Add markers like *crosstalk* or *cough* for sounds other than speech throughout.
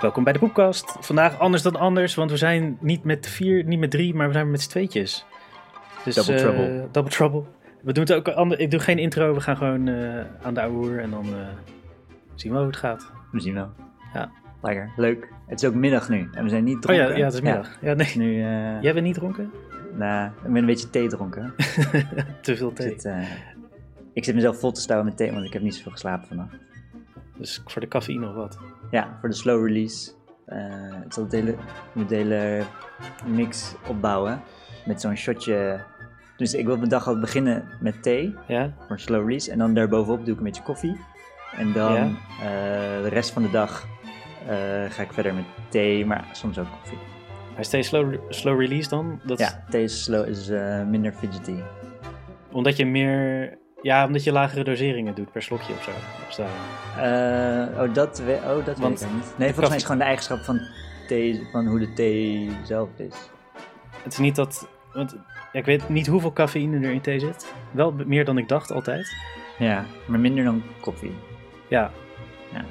Welkom bij de Poepkast. Vandaag anders dan anders, want we zijn niet met vier, niet met drie, maar we zijn met z'n tweetjes. Dus, Double eh, trouble. double trouble. We doen het ook ander, ik doe geen intro, we gaan gewoon eh, aan de hoer en dan eh, zien we hoe het gaat. We zien wel. Ja. Lekker. Leuk. Het is ook middag nu. En we zijn niet Oh dronken. ja, ja, het is middag. Ja, nee. Nu, Jij bent niet dronken? nou, ik ben een beetje thee dronken. *laughs* Te veel Ik thee. zit, ik zit mezelf vol te stouwen met thee, want ik heb niet zoveel geslapen vannacht. Dus voor de cafeïne of wat? Ja, voor de slow release. eh ik zal de hele, moet de hele mix opbouwen. Met zo'n shotje. Dus ik wil mijn dag al beginnen met thee. Ja? voor slow release. En dan daarbovenop doe ik een beetje koffie. En dan Ja. eh, de rest van de dag eh, ga ik verder met thee, maar soms ook koffie. Hij is steeds slow, slow release dan? Dat Ja, thee is, slow, is minder fidgety. Omdat je meer... Ja, omdat je lagere doseringen doet per slokje of zo. Daar- Eh, oh, dat, we, oh, dat Want weet ik niet. Nee, volgens mij is het gewoon de eigenschap van thee, van hoe de thee zelf is. Het is niet dat... Want, ja, ik weet niet hoeveel cafeïne er in thee zit. Wel meer dan ik dacht altijd. Ja, maar minder dan koffie. Ja. Ja.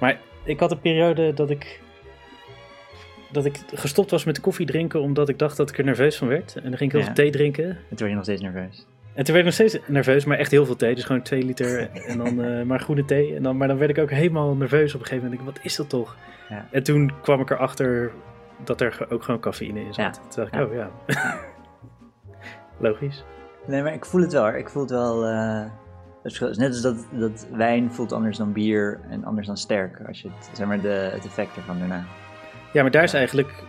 Maar ik had een periode dat ik... Dat ik gestopt was met koffie drinken omdat ik dacht dat ik er nerveus van werd. En dan ging ik heel Ja. veel thee drinken. En toen word je nog steeds nerveus. En toen werd ik nog steeds nerveus, maar echt heel veel thee. Dus gewoon twee liter en dan eh, *laughs* maar groene thee. En dan, maar dan werd ik ook helemaal nerveus op een gegeven moment. Ik, wat is dat toch? Ja. En toen kwam ik erachter dat er ook gewoon cafeïne in zat. Ja. Toen dacht ik, oh ja. *laughs* Logisch. Nee, maar ik voel het wel. hoor. Ik voel het wel. eh, net als dat, dat wijn voelt anders dan bier en anders dan sterk. Als je het, zeg maar, de, het effect ervan daarna. Ja, maar daar is eigenlijk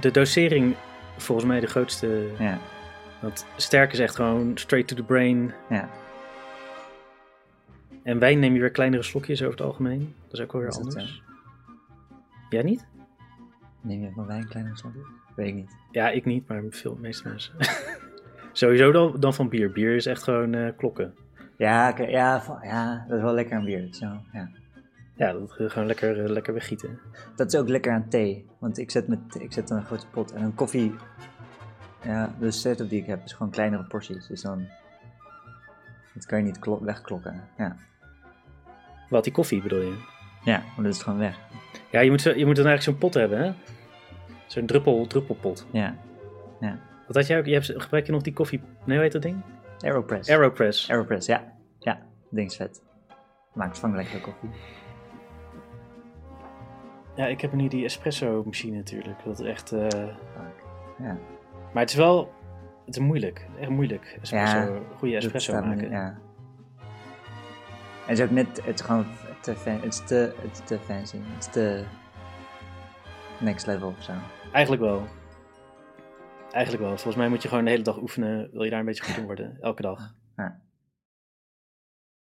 de dosering volgens mij de grootste. Ja, Want sterk is echt gewoon straight to the brain. ja. En wijn neem je weer kleinere slokjes over het algemeen. Dat is ook wel weer anders. Jij niet? Neem je van wijn kleine slokjes? Weet ik niet. Ja, ik niet, maar veel meeste mensen. *laughs* Sowieso dan, dan van bier. Bier is echt gewoon eh, klokken. Ja, ja, van- ja, dat is wel lekker aan bier. Zo, ja. Ja, dat gewoon lekker, eh, lekker weggieten. Dat is ook lekker aan thee. Want ik zet, met, ik zet dan een grote pot en een koffie. Ja, de setup die ik heb is gewoon kleinere porties. Dus dan. Dat kan je niet klo- wegklokken. Ja. Wat, die koffie bedoel je? ja, want dat is gewoon weg. Ja, je moet, zo, je moet dan eigenlijk zo'n pot hebben, hè? Zo'n druppel, druppelpot. Ja. Wat had jij ook? Je hebt, gebruik je nog die koffie... Nee, hoe heet dat ding? Aeropress. Aeropress. Aeropress, ja. Ja, dat ding is vet. Maakt van lekkere koffie. Ja, ik heb nu die espresso machine natuurlijk. Dat is echt... eh. Ja. Maar het is wel... Het is moeilijk. Echt moeilijk. Espresso, Ja, goede espresso maken. Ja. En het is ook net, het is gewoon te, fan, het is te, het is te fancy. Het is te next level of zo. Eigenlijk wel. Eigenlijk wel. Volgens mij moet je gewoon de hele dag oefenen. Wil je daar een beetje goed in worden. Elke dag. Ja.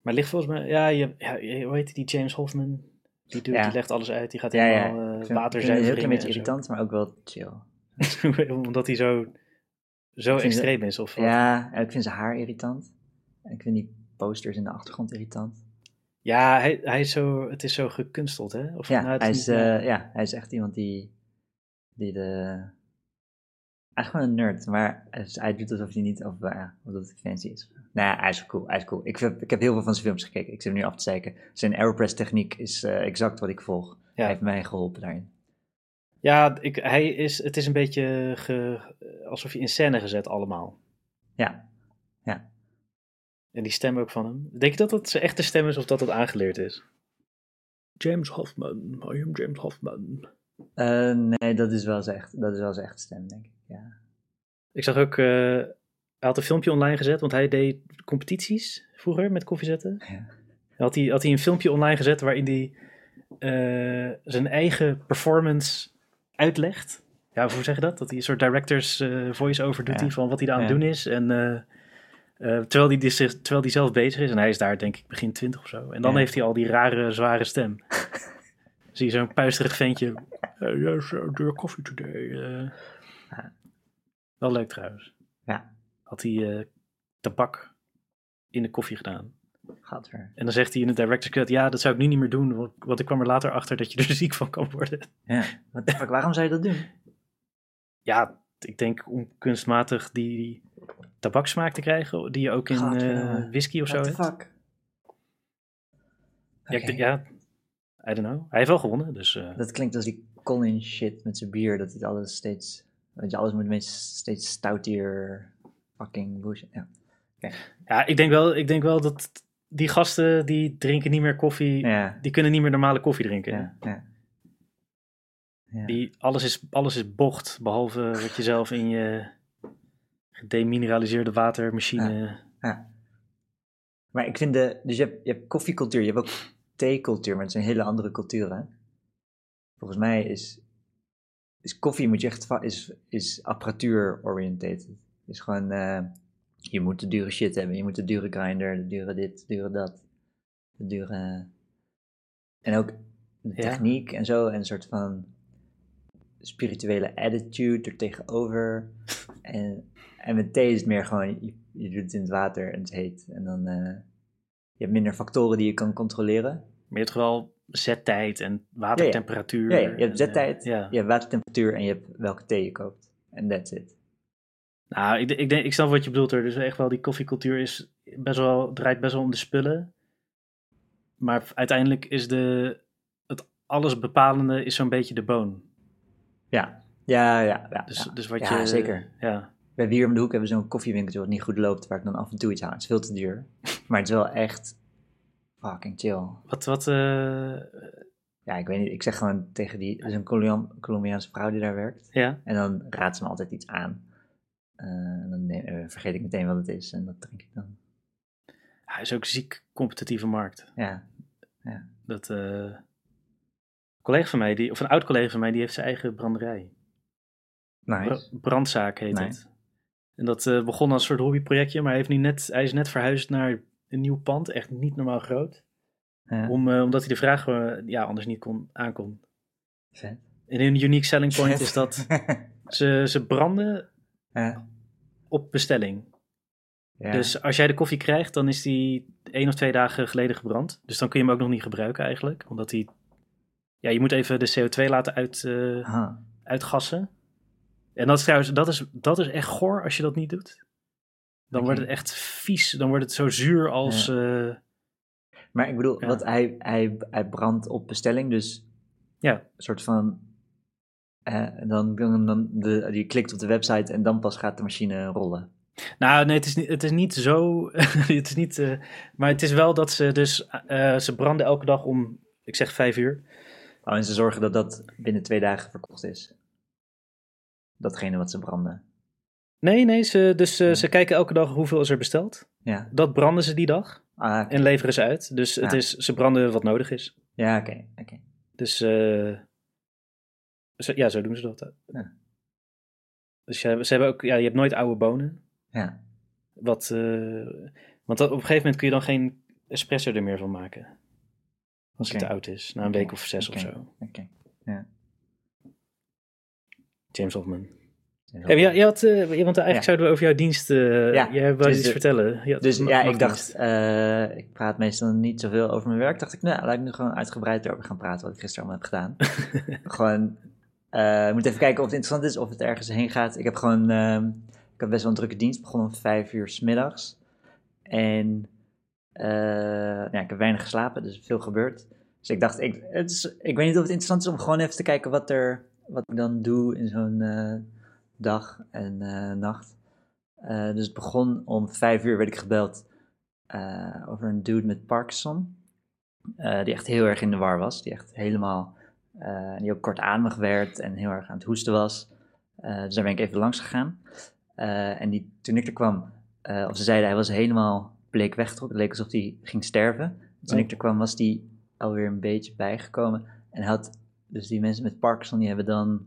Maar ligt volgens mij... Ja, je, ja je- hoe heet die James Hoffman? Die, Ja. die legt alles uit. Die gaat Ja, ja. helemaal Ik eh vind- water een heel klein beetje irritant, maar ook wel chill. *laughs* Omdat hij zo, zo extreem is. Of wat? Ja, ik vind zijn haar irritant. En ik vind die posters in de achtergrond irritant. Ja, hij, hij is zo, het is zo gekunsteld, hè? Of, Ja, nou, hij is niet- eh, ja, hij is echt iemand die, die de... Hij is gewoon een nerd, maar hij doet alsof hij niet, of, uh, of dat het fancy is. Nou ja, hij is cool, hij is cool. Ik heb, ik heb heel veel van zijn films gekeken, ik zit er nu af te zeiken. Zijn Aeropress techniek is eh, exact wat ik volg. Ja. Hij heeft mij geholpen daarin. Ja, ik, hij is, het is een beetje ge, alsof je in scène gezet allemaal. Ja, En die stem ook van hem. Denk je dat dat zijn echte stem is of dat het aangeleerd is? James Hoffman, I am James Hoffman. Eh, nee, dat is wel zijn echt, dat is wel zijn echte stem, denk ik. Ja. Ik zag ook, eh, hij had een filmpje online gezet, want hij deed competities vroeger met koffiezetten. Ja. Had hij, had hij een filmpje online gezet waarin hij eh, zijn eigen performance uitlegt. Ja, hoe zeg je dat? Dat hij een soort directors eh, voice-over doet Ja. hij van wat hij daar aan het Ja. doen is. En, eh, eh, terwijl, hij, dus- terwijl hij zelf bezig is. En hij is daar denk ik begin twintig of zo. En dan Ja. heeft hij al die rare, zware stem. *laughs* Zie je zo'n puisterig ventje. Uh, yes, uh, your coffee today. eh. Ja. Wel leuk trouwens. Ja. Had hij eh, tabak in de koffie gedaan. Gadver. En dan zegt hij in de director's cut, ja, dat zou ik nu niet meer doen, want, ik kwam er later achter dat je er *laughs* ziek van kan worden. Ja, fuck, waarom zou je dat doen? *laughs* Ja, ik denk om kunstmatig die tabaksmaak te krijgen, die je ook in Gadverdamme. eh, whisky of zo What hebt. fuck? Ja, denk- ja, I don't know. Hij heeft wel gewonnen, dus... eh, Dat klinkt als die Colin shit met zijn bier, dat het alles steeds, weet je, alles moet steeds stoutier, fucking bullshit. Ja. Ja, ik denk, wel, ik denk wel dat die gasten die drinken niet meer koffie, Ja, die kunnen niet meer normale koffie drinken. ja, ja. Die, alles, is, alles is bocht, behalve wat je zelf in je gedemineraliseerde watermachine... Ja. Maar ik vind de, dus je hebt, je hebt koffiecultuur, je hebt ook theecultuur, maar het is een hele andere cultuur, hè? Volgens mij is, is koffie moet je echt, is, is apparatuur oriented. Is gewoon, eh, je moet de dure shit hebben, je moet de dure grinder, de dure dit, de dure dat, de dure, en ook de Ja. techniek en zo, en een soort van spirituele attitude er tegenover. *laughs* En, en met thee is het meer gewoon, je, je doet het in het water en het heet. En dan, eh, je hebt minder factoren die je kan controleren. Maar je hebt wel zettijd en watertemperatuur. Ja, ja, je hebt eh, zettijd, ja. je hebt watertemperatuur en je hebt welke thee je koopt. En that's it. Nou, ik, ik, denk, ik snap wat je bedoelt er. Dus echt wel, die koffiecultuur is best wel, draait best wel om de spullen. Maar uiteindelijk is de, het alles bepalende is zo'n beetje de boon. Ja, ja, ja. ja, Dus, ja. dus wat Ja, je... zeker. Ja. Hebben hier om de hoek hebben we zo'n koffiewinkeltje wat niet goed loopt, waar ik dan af en toe iets haal. Het is veel te duur. *laughs* Maar het is wel echt fucking chill. Wat, wat, eh, Ja, ik weet niet. Ik zeg gewoon tegen die, er is een Colombiaanse vrouw die daar werkt. ja. En dan raadt ze me altijd iets aan. Eh, en dan eh, vergeet ik meteen wat het is en dat drink ik dan. Hij is ook ziek competitieve markt. Ja, Dat, eh, een collega van mij, die, of een oud collega van mij, die heeft zijn eigen branderij. nice. Bra- brandzaak heet het. En dat begon als een soort hobbyprojectje, maar hij, heeft nu net, hij is net verhuisd naar een nieuw pand, echt niet normaal groot. Ja, Om, omdat hij de vraag ja, anders niet kon, aankon. vet. En een unique selling point is dat *laughs* ze, ze branden ja, op bestelling. ja. Dus als jij de koffie krijgt, dan is die één of twee dagen geleden gebrand. Dus dan kun je hem ook nog niet gebruiken eigenlijk. Omdat die... Ja, je moet even de CO2 laten uit, eh, uitgassen. En dat is trouwens, dat is, dat is echt goor als je dat niet doet. Dan wordt het echt vies. Dan wordt het zo zuur als... eh, Maar ik bedoel, Ja. wat hij, hij, hij brandt op bestelling, dus Ja. een soort van. Eh, dan, dan, dan de, je klikt op de website en dan pas gaat de machine rollen. Nou, nee, het is niet, het is niet zo. *laughs* het is niet. eh, maar het is wel dat ze dus. eh, ze branden elke dag om. Ik zeg vijf uur. Oh, en ze zorgen dat dat binnen twee dagen verkocht is. Datgene wat ze branden. Nee, nee. Ze, dus Ja. ze kijken elke dag hoeveel is er besteld. Ja, Dat branden ze die dag. ah. En leveren ze uit. Dus het is, ze branden wat nodig is. ja oké. oké. Dus. Zo- ja, zo doen ze dat. Ja. Dus hebben, ze hebben ook. Ja, je hebt nooit oude bonen. Ja, Wat. eh, want dat, op een gegeven moment kun je dan geen espresso er meer van maken. Als het te oud is. Na een week of zes of zo. oké. James Hoffman. Ja, Ja, je, je had, eh, want eigenlijk Ja. zouden we over jouw dienst. eh Ja, jij wou dus iets de- vertellen. Ja, Dus ja, ik dacht, ik praat meestal niet zoveel over mijn werk. Dacht ik, nou, laat ik nu gewoon uitgebreid over gaan praten wat ik gisteren allemaal heb gedaan. *laughs* gewoon, eh, ik moet even kijken of het interessant is, of het ergens heen gaat. Ik heb gewoon, ehm, ik heb best wel een drukke dienst, begonnen om vijf uur 's middags. En eh, ja, ik heb weinig geslapen, dus veel gebeurd. Dus ik dacht, ik, het is, ik weet niet of het interessant is om gewoon even te kijken wat, er, wat ik dan doe in zo'n eh, dag en nacht. Dus het begon om vijf uur werd ik gebeld over een dude met Parkinson. die echt heel erg in de war was. Die echt helemaal, eh, die ook kortademig werd en heel erg aan het hoesten was. Eh, dus daar ben ik even langs gegaan. Eh, en die, toen ik er kwam, of ze zeiden hij was helemaal bleek weggetrokken. Het leek alsof hij ging sterven. Toen Oh. ik er kwam was hij alweer een beetje bijgekomen. En hij had, dus die mensen met Parkinson, die hebben dan...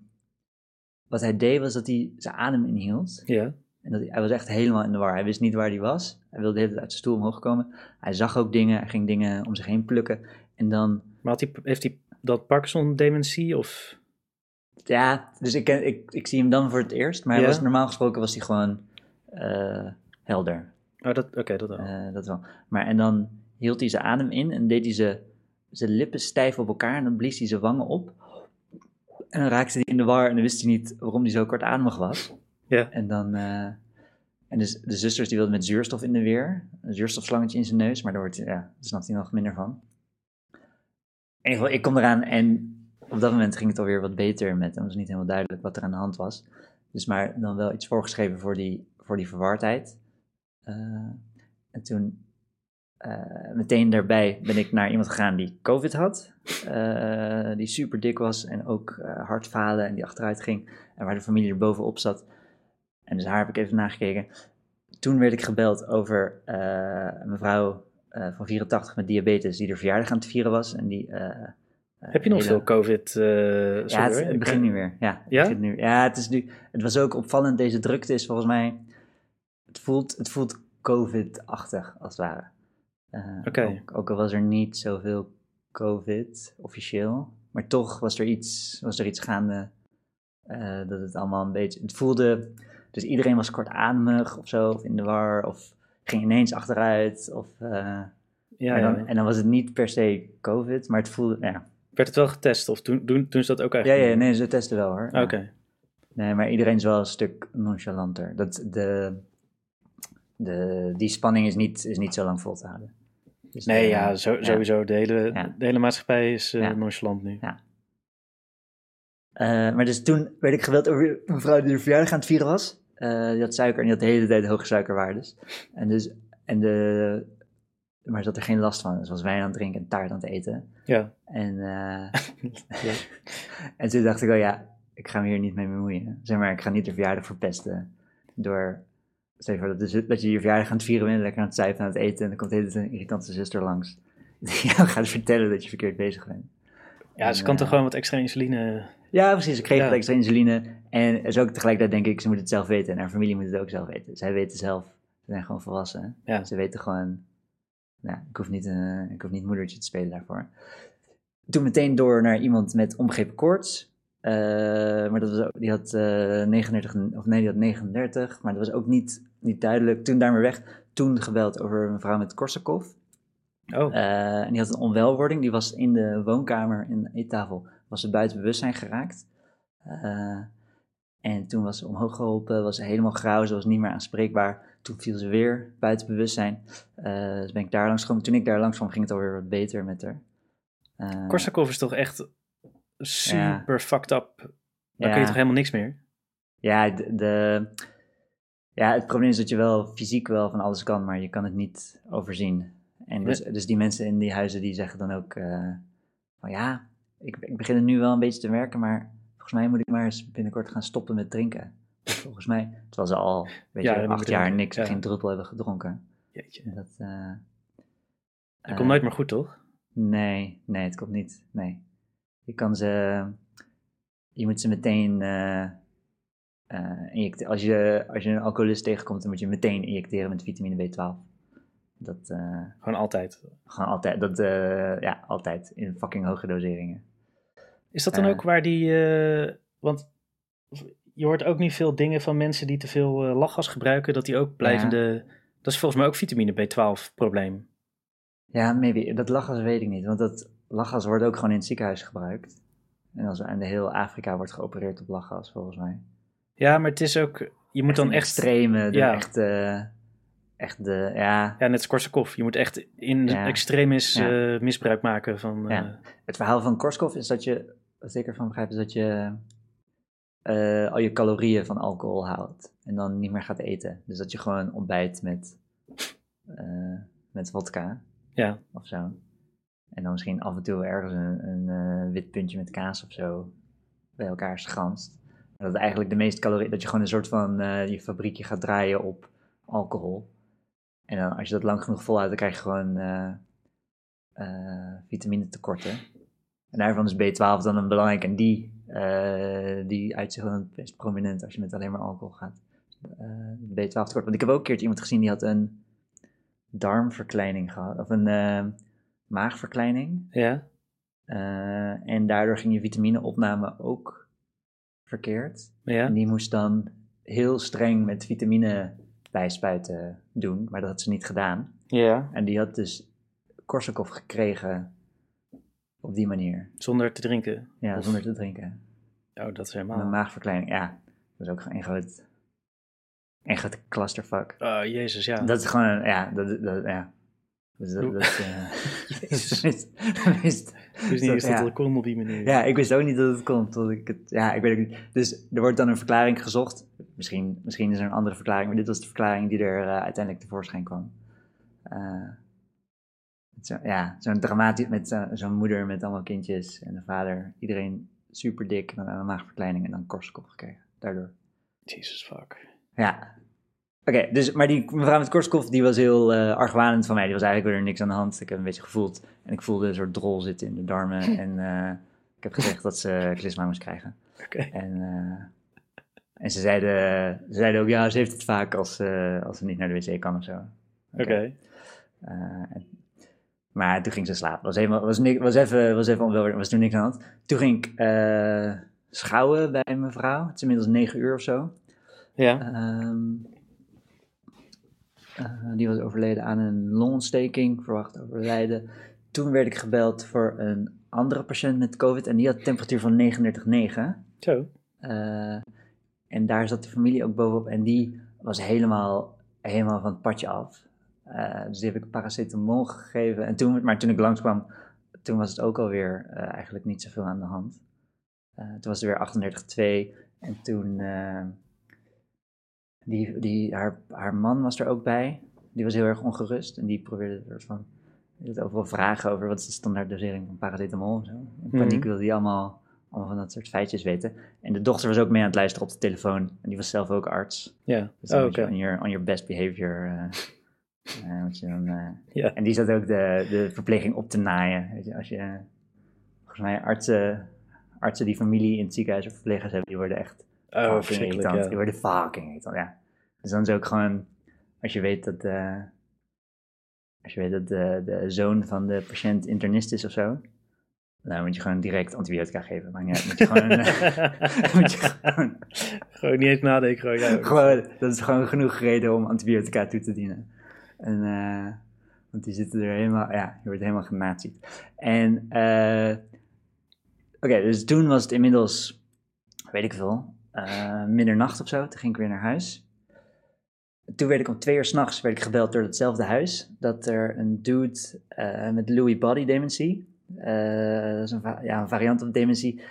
Wat hij deed was dat hij zijn adem inhield. Ja. En dat, hij was echt helemaal in de war. Hij wist niet waar hij was. Hij wilde de hele tijd uit zijn stoel omhoog komen. Hij zag ook dingen. Hij ging dingen om zich heen plukken. En dan, Maar had hij, heeft hij dat Parkinson-dementie? Of... ja, dus ik, ik, ik zie hem dan voor het eerst. Maar hij Ja? was, normaal gesproken was hij gewoon eh, helder. Oh, dat, oké, dat wel. Eh, dat wel. Maar en dan hield hij zijn adem in en deed hij zijn, zijn lippen stijf op elkaar. En dan blies hij zijn wangen op. En dan raakte hij in de war en dan wist hij niet waarom hij zo kortademig was. Ja. En dan... eh, en dus de zusters die wilden met zuurstof in de weer. Een zuurstofslangetje in zijn neus, maar daar, wordt, ja, daar snapt hij nog minder van. In ik kom eraan en op dat moment ging het alweer wat beter met hem. Was niet helemaal duidelijk wat er aan de hand was. Dus maar dan wel iets voorgeschreven voor die, voor die verwardheid. Eh, en toen eh, meteen daarbij ben ik naar iemand gegaan die COVID had. eh, die super dik was en ook hartfalen en die achteruit ging. En waar de familie er bovenop zat. En dus haar heb ik even nagekeken. Toen werd ik gebeld over mevrouw van 84 met diabetes die er verjaardag aan het vieren was. En die, eh, Heb je nog hele- veel COVID? eh, ja, het, het begint nu weer. Ja, het Ja? begint nu. Ja, het is nu. Het was ook opvallend. Deze drukte is volgens mij. Het voelt, het voelt COVID-achtig als het ware. Eh, Oké. ook, ook al was er niet zoveel COVID officieel, maar toch was er iets, was er iets gaande. eh, dat het allemaal een beetje. Het voelde. Dus iedereen was kortademig of zo, of in de war, of ging ineens achteruit. Of, eh, Ja, en, dan, ja. en dan was het niet per se COVID, maar het voelde. Ja, Werd het wel getest of doen, doen, doen ze dat ook ja, eigenlijk? ja nee, ze testen wel hoor. Ja. Oké. Nee, maar iedereen is wel een stuk nonchalanter. Dat de, de, die spanning is niet, is niet zo lang vol te houden. Dus Nee, de- ja, zo, ja. sowieso. De hele, Ja. de hele maatschappij is eh, Ja. nonchalant nu. Ja. Eh, maar dus toen werd ik gebeld over een vrouw die de verjaardag aan het vieren was. Eh, die had suiker en die had de hele tijd hoge suikerwaardes. En dus, en de, maar ze had er geen last van. Ze was wijn aan het drinken en taart aan het eten. Ja. En, *laughs* eh, en toen dacht ik, oh ja, ik ga me hier niet mee bemoeien. Zeg maar, ik ga niet de verjaardag verpesten door... Stel je voor dat, de- dat je je verjaardag aan het vieren bent, lekker aan het zuipen, aan het eten, en dan komt de hele tijd een irritante zuster langs. *laughs* Die jou gaat vertellen dat je verkeerd bezig bent. Ja, ze kan toch eh, gewoon wat extra insuline... Ja, precies. Ik kreeg Ja. extra insuline. En is ook tegelijkertijd denk ik, ze moet het zelf weten. En haar familie moet het ook zelf weten. Zij weten zelf. Ze zijn gewoon volwassen. Ja. Ze weten gewoon... Nou, ik hoef, niet, eh, ik hoef niet moedertje te spelen daarvoor. Toen meteen door naar iemand met onbegrepen koorts. Eh, maar dat was ook, die had eh 39, of nee, die had 39. Maar dat was ook niet, niet duidelijk. Toen daarmee weg. Toen gebeld over een mevrouw met Korsakoff. Oh, Eh, en die had een onwelwording. Die was in de woonkamer, in de eettafel, was ze buiten bewustzijn geraakt. Eh, en toen was ze omhoog geholpen, was ze helemaal grauw, ze was niet meer aanspreekbaar. Toen viel ze weer buiten bewustzijn. Eh, dus ben ik daar langs gekomen. Toen ik daar langs kwam, ging het alweer wat beter met haar. Eh, Korsakov is toch echt super fucked up. Dan Ja. kun je toch helemaal niks meer? Ja, de, de- ja, het probleem is dat je wel fysiek wel van alles kan, maar je kan het niet overzien. En dus, dus die mensen in die huizen die zeggen dan ook van ja, ik, ik begin er nu wel een beetje te werken, maar volgens mij moet ik maar eens binnenkort gaan stoppen met drinken. *laughs* Volgens mij, terwijl ze al weet Ja, je, acht jaar drinken, niks, ja. geen druppel hebben gedronken. Jeetje. Dat, eh, Dat eh, komt nooit meer goed, toch? Nee, nee, het komt niet. Nee. Je kan ze. Je moet ze meteen. eh eh, injecte- als, je, als je een alcoholist tegenkomt, dan moet je meteen injecteren met vitamine B12. Dat eh, Gewoon altijd. gewoon altijd. Dat, eh, ja, altijd. In fucking hoge doseringen. Is dat dan Eh. ook waar die... eh, want je hoort ook niet veel dingen van mensen die te veel eh, lachgas gebruiken, dat die ook blijvende... Dat is volgens mij ook vitamine B12 probleem. Ja, maybe. Dat lachgas weet ik niet. Want dat lachgas wordt ook gewoon in het ziekenhuis gebruikt. En als aan de heel Afrika wordt geopereerd op lachgas, volgens mij. Ja, maar het is ook... Je moet dan echt... Extreme, de ja. echte... Echt de, ja, Ja, net als Korsakoff. Je moet echt in Ja. extremis Ja. eh, misbruik maken van... eh. Het verhaal van Korskov is dat je, wat ik ervan begrijp, is dat je eh, al je calorieën van alcohol houdt. En dan niet meer gaat eten. Dus dat je gewoon ontbijt met, eh met vodka ja. of zo. En dan misschien af en toe ergens een, een eh, wit puntje met kaas of zo bij elkaar schanst. En dat eigenlijk de meeste calorieën, dat je gewoon een soort van je fabriekje gaat draaien op alcohol. En dan als je dat lang genoeg volhoudt, dan krijg je gewoon vitamine tekorten. En daarvan is B12 dan een belangrijk en die, eh, die uit zich dan het best prominent als je met alleen maar alcohol gaat. Eh, B12 tekort. Want ik heb ook een keertje iemand gezien die had een darmverkleining gehad, of een eh, maagverkleining. Ja. En daardoor ging je vitamineopname ook verkeerd. Ja. En die moest dan heel streng met vitamine bijspuiten doen, maar dat had ze niet gedaan. Ja. En die had dus Korsakoff gekregen op die manier. Zonder te drinken. Ja, Of- zonder te drinken. Oh, dat is Een helemaal... maagverkleining, ja. Dat is ook een groot, een groot clusterfuck. Oh, jezus, ja. Dat is gewoon, ja, dat, dat, ja. Dus dat, dat, is *laughs* *laughs* Jezus. Ik wist niet eens dat Ja. dat kon op die manier. Ja, ik wist ook niet dat het kon. Tot ik het, ja, ik weet het niet. Dus er wordt dan een verklaring gezocht. Misschien, misschien is er een andere verklaring, maar dit was de verklaring die er eh, uiteindelijk tevoorschijn kwam. Eh, zo, ja, zo'n dramatisch, met zo- zo'n moeder met allemaal kindjes en de vader. Iedereen super dik, aan een maagverkleining en dan korskop gekregen. Daardoor. Jesus fuck. Ja. Oké, dus, maar die mevrouw met korskof, die was heel eh argwanend van mij. Die was eigenlijk weer niks aan de hand. Ik heb een beetje gevoeld. En ik voelde een soort drol zitten in de darmen. *laughs* En eh, ik heb gezegd dat ze klisma moest krijgen. Oké. En, eh, en ze, zeiden, ze zeiden ook, ja, ze heeft het vaak als, als ze niet naar de wc kan of zo. Oké. En- maar toen ging ze slapen. Was, helemaal, was, niks, was, even, was even onwel, was toen niks aan de hand. Toen ging ik eh, schouwen bij mijn vrouw. Het is inmiddels negen uur of zo. Ja. Ehm, eh, die was overleden aan een longontsteking, verwacht overlijden. Toen werd ik gebeld voor een andere patiënt met COVID en die had een temperatuur van 39,9. Zo. Eh, en daar zat de familie ook bovenop en die was helemaal, helemaal van het padje af. Eh, dus die heb ik paracetamol gegeven. En toen, maar toen ik langskwam, toen was het ook alweer eh, eigenlijk niet zoveel aan de hand. Eh, toen was het weer 38,2 en toen... die, die, haar, haar man was er ook bij. Die was heel erg ongerust en die probeerde soort van... had overal vragen over wat is de standaard dosering van paracetamol en zo. In paniek Mhm. wilde hij allemaal, allemaal van dat soort feitjes weten. En de dochter was ook mee aan het luisteren op de telefoon. En die was zelf ook arts. Ja. Dus Oh, oké. on, your, on your best behavior. Eh, je dan, eh, Ja. En die zat ook de, de verpleging op te naaien. Weet je, als je, volgens mij artsen, artsen die familie in het ziekenhuis of verplegers hebben, die worden echt Oh, irritant. ja. Die worden fucking irritant, ja. Dus dan is ook gewoon, als je weet dat, eh, als je weet dat de, de zoon van de patiënt internist is of zo, dan moet je gewoon direct antibiotica geven. Maar niet moet je gewoon, *laughs* moet je gewoon, Gewoon niet eens nadenken. Gewoon, ja, *laughs* gewoon, dat is gewoon genoeg reden om antibiotica toe te dienen. En, eh, want die zitten er helemaal, ja, je wordt helemaal genazied. En, eh, oké, dus toen was het inmiddels, weet ik veel, eh, middernacht of zo. Toen ging ik weer naar huis. Toen werd ik om twee uur s'nachts gebeld door hetzelfde huis. Dat er een dude met Lewy body dementie, dat is een, ja, een variant op dementie.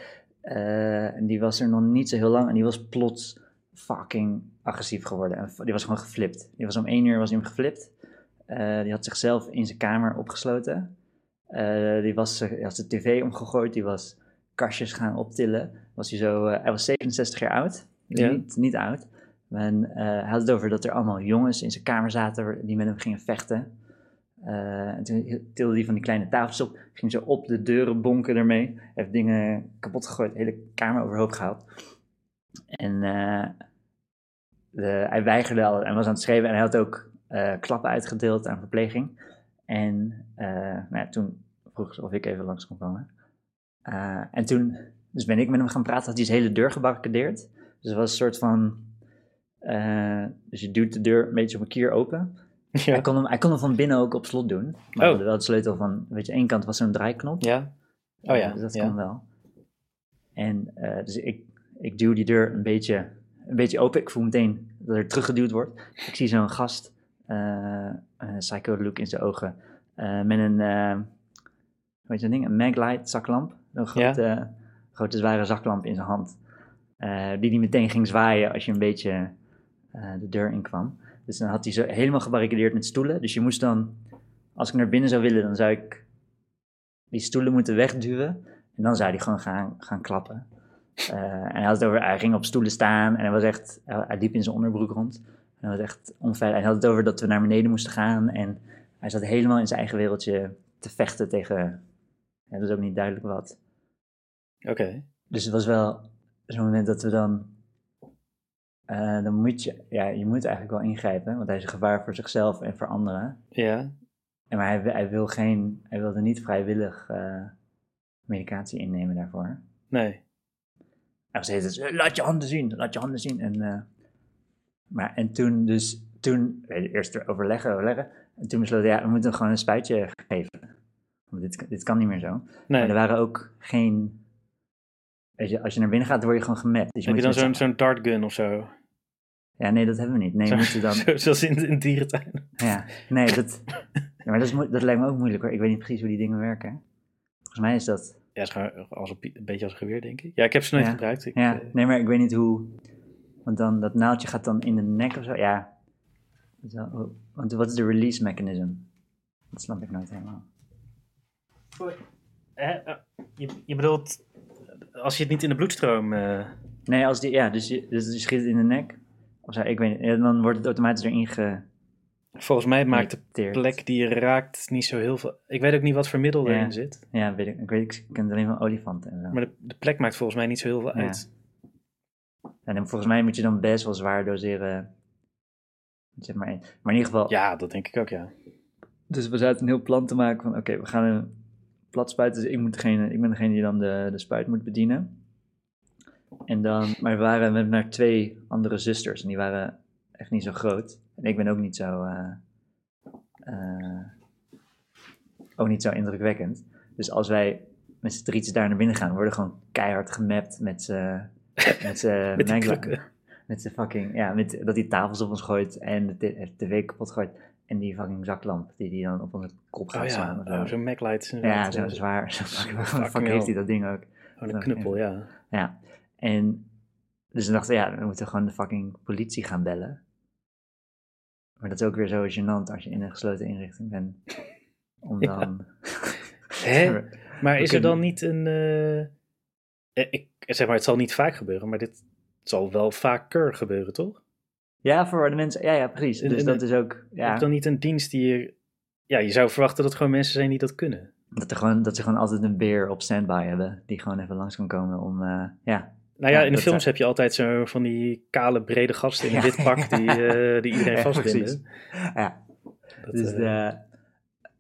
en die was er nog niet zo heel lang en die was plots fucking agressief geworden. En die was gewoon geflipt. Die was om één uur was hij hem geflipt. Eh, die had zichzelf in zijn kamer opgesloten. Eh, die was, hij had zijn tv omgegooid. Die was kastjes gaan optillen. Was hij, zo, eh, hij was 67 jaar oud. Dus Ja. niet, niet oud. En, eh, hij had het over dat er allemaal jongens in zijn kamer zaten die met hem gingen vechten. Eh, en toen tilde hij van die kleine tafels op. Ging zo op de deuren bonken ermee. Heeft dingen kapot gegooid. De hele kamer overhoop gehaald. En eh, de, hij weigerde al en was aan het schreeuwen. En hij had ook eh, klappen uitgedeeld aan verpleging. En eh, nou ja, toen vroeg ze of ik even langs kon komen. Eh, en toen dus ben ik met hem gaan praten. Had hij zijn hele deur gebarricadeerd. Dus het was een soort van... eh, dus je duwt de deur een beetje op een kier open. Hij, kon hem, hij kon hem van binnen ook op slot doen. Maar Oh. wel de sleutel van... Weet je, één kant was zo'n draaiknop. Ja. Oh ja, Eh, dus dat ja. kon wel. En eh, dus ik, ik duw die deur een beetje, een beetje open. Ik voel meteen dat er teruggeduwd wordt. Ik zie zo'n gast, eh psycho look in zijn ogen, eh, met een, eh hoe heet dat ding, een maglite zaklamp. Een grote, grote zware zaklamp in zijn hand. eh, die die meteen ging zwaaien als je een beetje eh, de deur in kwam. Dus dan had hij zo helemaal gebarricadeerd met stoelen. Dus je moest dan, als ik naar binnen zou willen, dan zou ik die stoelen moeten wegduwen. En dan zou hij gewoon gaan, gaan klappen. Eh, en hij, had het over, hij ging op stoelen staan en hij was echt, hij liep in zijn onderbroek rond. En hij was echt onveilig. Hij had het over dat we naar beneden moesten gaan. En hij zat helemaal in zijn eigen wereldje te vechten tegen, ja, dat is ook niet duidelijk wat. Oké. Dus het was wel zo'n moment dat we dan, eh, dan moet je, ja, je moet eigenlijk wel ingrijpen. Want hij is een gevaar voor zichzelf en voor anderen. Ja. En maar hij, hij, wil geen, hij wilde niet vrijwillig eh, medicatie innemen daarvoor. Nee. Hij was tijd, laat je handen zien, laat je handen zien. En, eh, maar, en toen dus, toen, eerst overleggen, overleggen. En toen besloten, ja, we moeten hem gewoon een spuitje geven. Want dit, dit kan niet meer zo. Nee. Maar er waren ook geen, weet je, als je naar binnen gaat, word je gewoon gemet. Dus je Heb je dan zo'n zo'n dartgun of zo? Ja, nee, dat hebben we niet. Nee, we moeten dan, *laughs* Zo- Zoals in, in dierentuin. ja, nee, dat, ja, maar dat, is, dat lijkt me ook moeilijk hoor. Ik weet niet precies hoe die dingen werken. Volgens mij is dat... Ja, is gewoon als een, een beetje als een geweer, denk ik. Ja, ik heb ze nooit Ja. gebruikt. Ik, Ja, eh, nee, maar ik weet niet hoe... Want dan, dat naaldje gaat dan in de nek of zo. Ja. Zo, want wat is de release mechanism? Dat snap ik nooit helemaal. eh, je, je bedoelt, als je het niet in de bloedstroom... eh, Nee, als die, ja, dus je, dus je schiet het in de nek. Of zo, ik weet niet. Dan wordt het automatisch erin ge... volgens mij maakt de plek die je raakt niet zo heel veel... Ik weet ook niet wat voor middel Ja. erin zit. Ja, weet ik. Ik weet, ik ken het alleen van olifanten en zo. Maar de, de plek maakt volgens mij niet zo heel veel Ja. En dan, volgens mij moet je dan best wel zwaar doseren. Zeg maar, één. maar in ieder geval, Ja, dat denk ik ook, ja. Dus we zaten een heel plan te maken van, oké, we gaan een plat spuiten. Dus ik, moet degene, ik ben degene die dan de, de spuit moet bedienen. En dan, maar we waren met naar twee andere zusters en die waren echt niet zo groot. En ik ben ook niet zo, eh, eh, ook niet zo indrukwekkend. Dus als wij met z'n drietjes daar naar binnen gaan, worden gewoon keihard gemapt met z'n met z'n Met *laughs* zijn fucking, ja, met, dat hij tafels op ons gooit en de de tv kapot gooit. En die fucking zaklamp die die dan op onze kop gaat Oh slaan. ja, oh, zo'n MacLight. ja, zo eh, zwaar. Zo *laughs* fucking, fuck heeft hij dat ding ook? Oh, een knuppel, ja. Ja. En dus we dachten, ja, we moeten gewoon de fucking politie gaan bellen. Maar dat is ook weer zo gênant als je in een gesloten inrichting bent. Om *laughs* Ja. dan... Hè? Maar is er dan niet een... eh, eh, ik, zeg maar, het zal niet vaak gebeuren, maar dit zal wel vaker gebeuren, toch? Ja, voor de mensen... Ja, ja, precies. Dus en- dat is ook... Heb Ja, je dan niet een dienst die je... Ja, je zou verwachten dat het gewoon mensen zijn die dat kunnen. dat, er gewoon, dat ze gewoon altijd een beer op standby hebben. Die gewoon even langs kan komen om... eh, ja, Nou ja, in de films zou- heb je altijd zo van die kale, brede gasten in een Ja, wit pak die, eh, die iedereen *laughs* vastbinden. ja, Dat, Dus eh, de,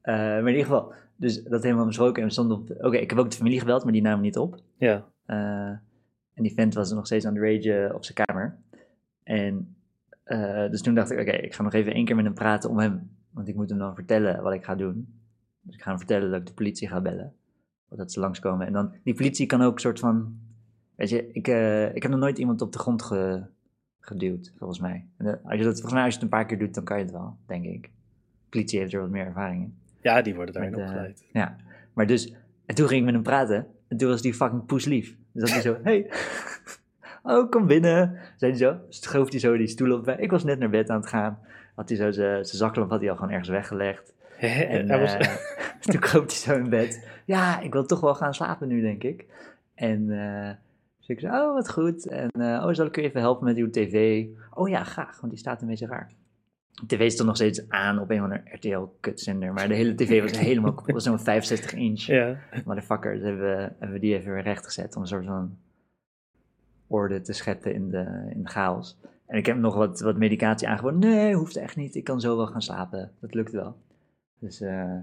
eh, maar in ieder geval, dus dat helemaal besproken. En we stonden op. Oké, ik heb ook de familie gebeld, maar die namen niet op. ja. Eh, en die vent was nog steeds aan de rage op zijn kamer. En eh, dus toen dacht ik, oké, ik ga nog even één keer met hem praten om hem. Want ik moet hem dan vertellen wat ik ga doen. Dus ik ga hem vertellen dat ik de politie ga bellen. Dat ze langskomen. En dan, die politie kan ook een soort van. Weet je, ik, eh, ik heb nog nooit iemand op de grond ge, geduwd, volgens mij. En, eh, als je dat, volgens mij, als je het een paar keer doet, dan kan je het wel, denk ik. politie heeft er wat meer ervaring in. ja, die worden daarin Met, eh, opgeleid. Ja, maar dus, en toen ging ik met hem praten. En toen was die fucking poeslief. Dus dat hij zo, hey, *laughs* oh, kom binnen. Zei hij zo, schoof hij zo die stoel op. Ik was net naar bed aan het gaan. Had hij zo zijn zaklamp had hij al gewoon ergens weggelegd. *laughs* En was, eh, *laughs* toen kroop hij zo in bed. Ja, ik wil toch wel gaan slapen nu, denk ik. En eh, dus ik zei, oh, wat goed. En eh, oh, zal ik u even helpen met uw tv? Oh ja, graag, want die staat een beetje raar. Tv stond nog steeds aan op een van de RTL-kutzender. Maar de hele tv was *laughs* helemaal kapot. Was zo'n 65 inch. ja. Motherfucker. Dus hebben we, hebben we die even weer rechtgezet om een soort van orde te scheppen in de, in de chaos. En ik heb nog wat, wat medicatie aangeboden. Nee, hoeft echt niet. Ik kan zo wel gaan slapen. Dat lukt wel. Dus eh,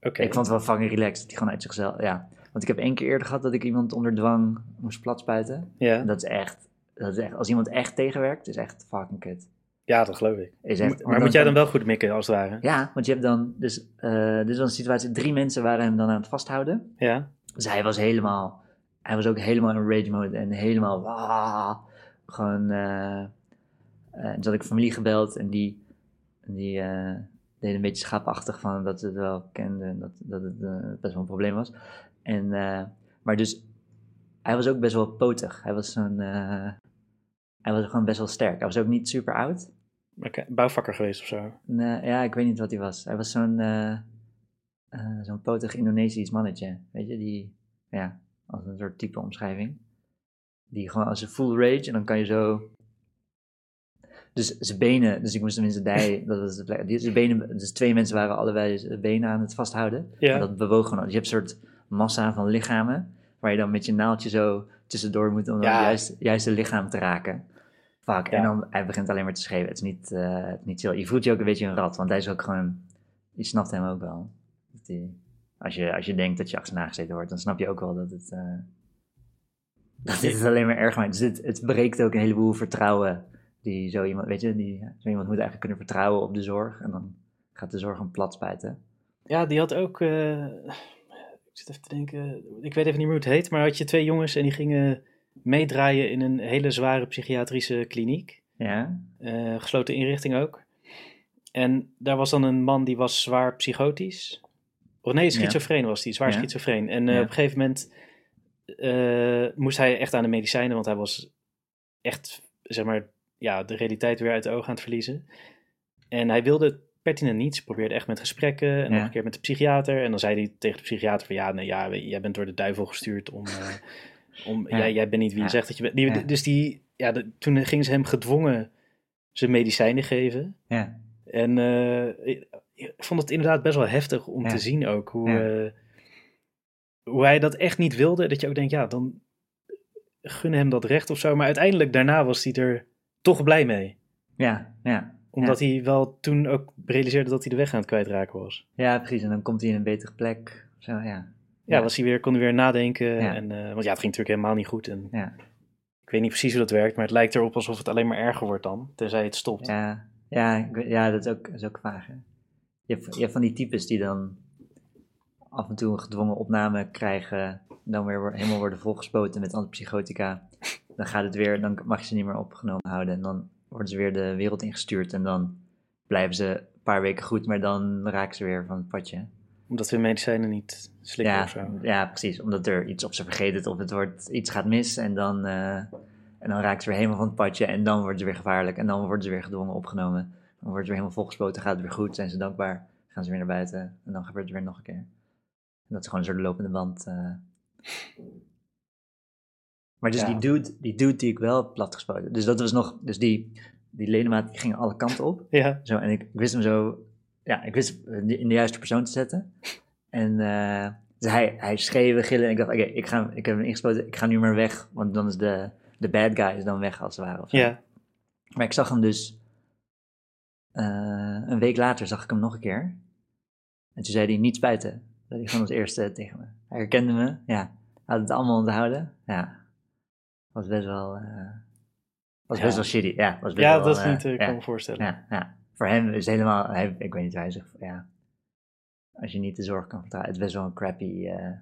ik vond het wel fucking relaxed. Dat hij gewoon uit zichzelf, ja. Want ik heb één keer eerder gehad dat ik iemand onder dwang moest platspuiten. Ja. En dat is echt, dat is echt, als iemand echt tegenwerkt, is echt fucking kut. Ja, dat geloof ik. Is echt, maar moet jij dan wel goed mikken, als het ware? Ja, want je hebt dan, dus, eh dit was een situatie, drie mensen waren hem dan aan het vasthouden. Ja. Dus hij was helemaal, hij was ook helemaal in rage mode en helemaal, wah, gewoon, eh, eh, toen had ik familie gebeld en die, die eh, deed een beetje schaapachtig van dat ze het wel kenden en dat, dat het best wel een probleem was. En, eh, maar dus, hij was ook best wel potig. Hij was zo'n, eh, hij was gewoon best wel sterk. Hij was ook niet super oud. Oké, Bouwvakker geweest of zo. Nee, ja, ik weet niet wat hij was. Hij was zo'n eh, eh, zo'n potig Indonesisch mannetje. Weet je, die, ja, als een soort type omschrijving. Die gewoon als een full rage en dan kan je zo. Dus zijn benen, dus ik moest zijn dij, *laughs* dat was de plek. Die, zijn benen, dus twee mensen waren allebei zijn benen aan het vasthouden. Ja. En dat bewoog gewoon. Dus je hebt een soort massa van lichamen, waar je dan met je naaldje zo tussendoor moet om Ja. juist, juist het lichaam te raken. Fuck, en dan hij begint alleen maar te schreeuwen. Het is niet, is niet chill. Je voelt je ook een beetje een rat, want hij is ook gewoon, je snapt hem ook wel. Dat die, als, je, als je denkt dat je achterna gezeten wordt, dan snap je ook wel dat het, eh, dat dit het alleen maar erg maakt. Dus het, het breekt ook een heleboel vertrouwen. Die zo iemand, weet je, die, zo iemand moet eigenlijk kunnen vertrouwen op de zorg. En dan gaat de zorg hem plat spijten. Ja, die had ook. eh, ik zit even te denken. Ik weet even niet meer hoe het heet. Maar had je twee jongens en die gingen meedraaien in een hele zware psychiatrische kliniek. Ja? eh, gesloten inrichting ook. En daar was dan een man die was zwaar psychotisch. Of nee, Ja. schizofreen was hij, zwaar Ja. schizofreen. En eh, Ja. op een gegeven moment eh, moest hij echt aan de medicijnen, want hij was echt, zeg maar, ja, de realiteit weer uit de ogen aan het verliezen. En hij wilde het pertinent niet. Ze probeerde echt met gesprekken en nog een keer met de psychiater. En dan zei hij tegen de psychiater van, ja, nee, ja, jij bent door de duivel gestuurd om... *laughs* om Ja. jij, jij bent niet wie je zegt dat je bent. Die. Dus die, ja, de- toen gingen ze hem gedwongen zijn medicijnen geven. Ja, En eh, ik, vond het inderdaad best wel heftig om Ja. te zien ook hoe, Ja. eh, hoe hij dat echt niet wilde. Dat je ook denkt, ja, dan gun hem dat recht of zo. Maar uiteindelijk daarna was hij er toch blij mee. ja, ja. Omdat hij wel toen ook realiseerde dat hij de weg aan het kwijtraken was. Ja, precies. En dan komt hij in een betere plek. Zo, ja. Ja. Was hij weer, kon hij weer nadenken. En, eh, want ja, het ging natuurlijk helemaal niet goed. En Ja, ik weet niet precies hoe dat werkt, maar het lijkt erop alsof het alleen maar erger wordt dan. Tenzij het stopt. ja, ja, ja dat is ook, is ook vaag. Hè? Je, hebt, je hebt van die types die dan af en toe een gedwongen opname krijgen. Dan weer helemaal worden volgespoten met antipsychotica. Dan gaat het weer, dan mag je ze niet meer opgenomen houden. En dan worden ze weer de wereld ingestuurd. En dan blijven ze een paar weken goed, maar dan raken ze weer van het padje. Omdat we medicijnen niet slikken Ja, of zo. ja, precies. Omdat er iets op ze vergeten of het wordt, iets gaat mis en dan, eh, en dan raken ze weer helemaal van het padje en dan worden ze weer gevaarlijk en dan worden ze weer gedwongen opgenomen. Dan worden ze weer helemaal volgespoten, gaat het weer goed, zijn ze dankbaar, gaan ze weer naar buiten en dan gebeurt het weer nog een keer. En dat is gewoon een soort lopende band. eh. Maar dus Ja. die, dude, die dude die ik wel platgespoten, dus dat was nog, dus die, die ledemaat die ging alle kanten op. Ja, Zo, en ik, ik wist hem zo, ja, ik wist hem in de juiste persoon te zetten. En eh, dus hij, hij schreeuwde, gillen en ik dacht, oké, ik ga ik heb hem ingespoten, ik ga nu maar weg, want dan is de, de bad guy is dan weg als het ware. ja. Maar ik zag hem dus, eh, een week later zag ik hem nog een keer. En toen zei hij, niet spijten. Dat hij gewoon als eerste tegen me. Hij herkende me, ja. Had het allemaal onthouden, ja. Was best wel, eh, was Ja. best wel shitty, ja. Was best ja wel, dat is eh, niet, eh, ik kan me voorstellen. Ja, ja. Voor hem is helemaal, hij, ik weet niet hoe hij zegt, ja. Als je niet de zorg kan vertrouwen, het is best wel een crappy, eh,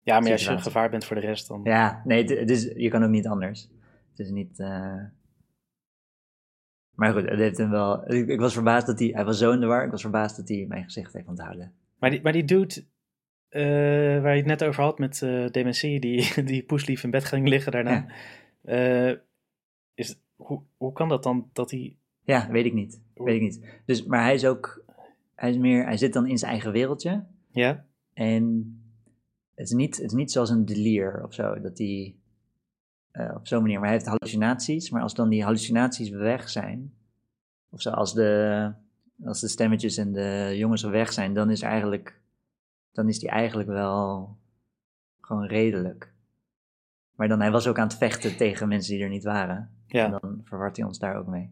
Ja, maar als je een gevaar bent voor de rest, dan... ja, nee, het, het is, je kan ook niet anders. Het is niet, eh, maar goed, het heeft hem wel, ik, ik was verbaasd dat hij, hij was zo in de war, ik was verbaasd dat hij mijn gezicht heeft onthouden. Maar, die, maar die dude eh, waar je het net over had met dementie, die, *laughs* die poeslief in bed ging liggen daarna. is, hoe, hoe kan dat dan dat hij... Ja, weet ik niet, weet ik niet. Dus, maar hij is ook, hij is meer, hij zit dan in zijn eigen wereldje. Ja? En het is niet, het is niet zoals een delier of zo, dat hij eh, op zo'n manier, maar hij heeft hallucinaties, maar als dan die hallucinaties weg zijn, of zo, als de, als de stemmetjes en de jongens er weg zijn, dan is eigenlijk, dan is die eigenlijk wel gewoon redelijk. Maar dan, hij was ook aan het vechten tegen mensen die er niet waren. Ja, En dan verwart hij ons daar ook mee.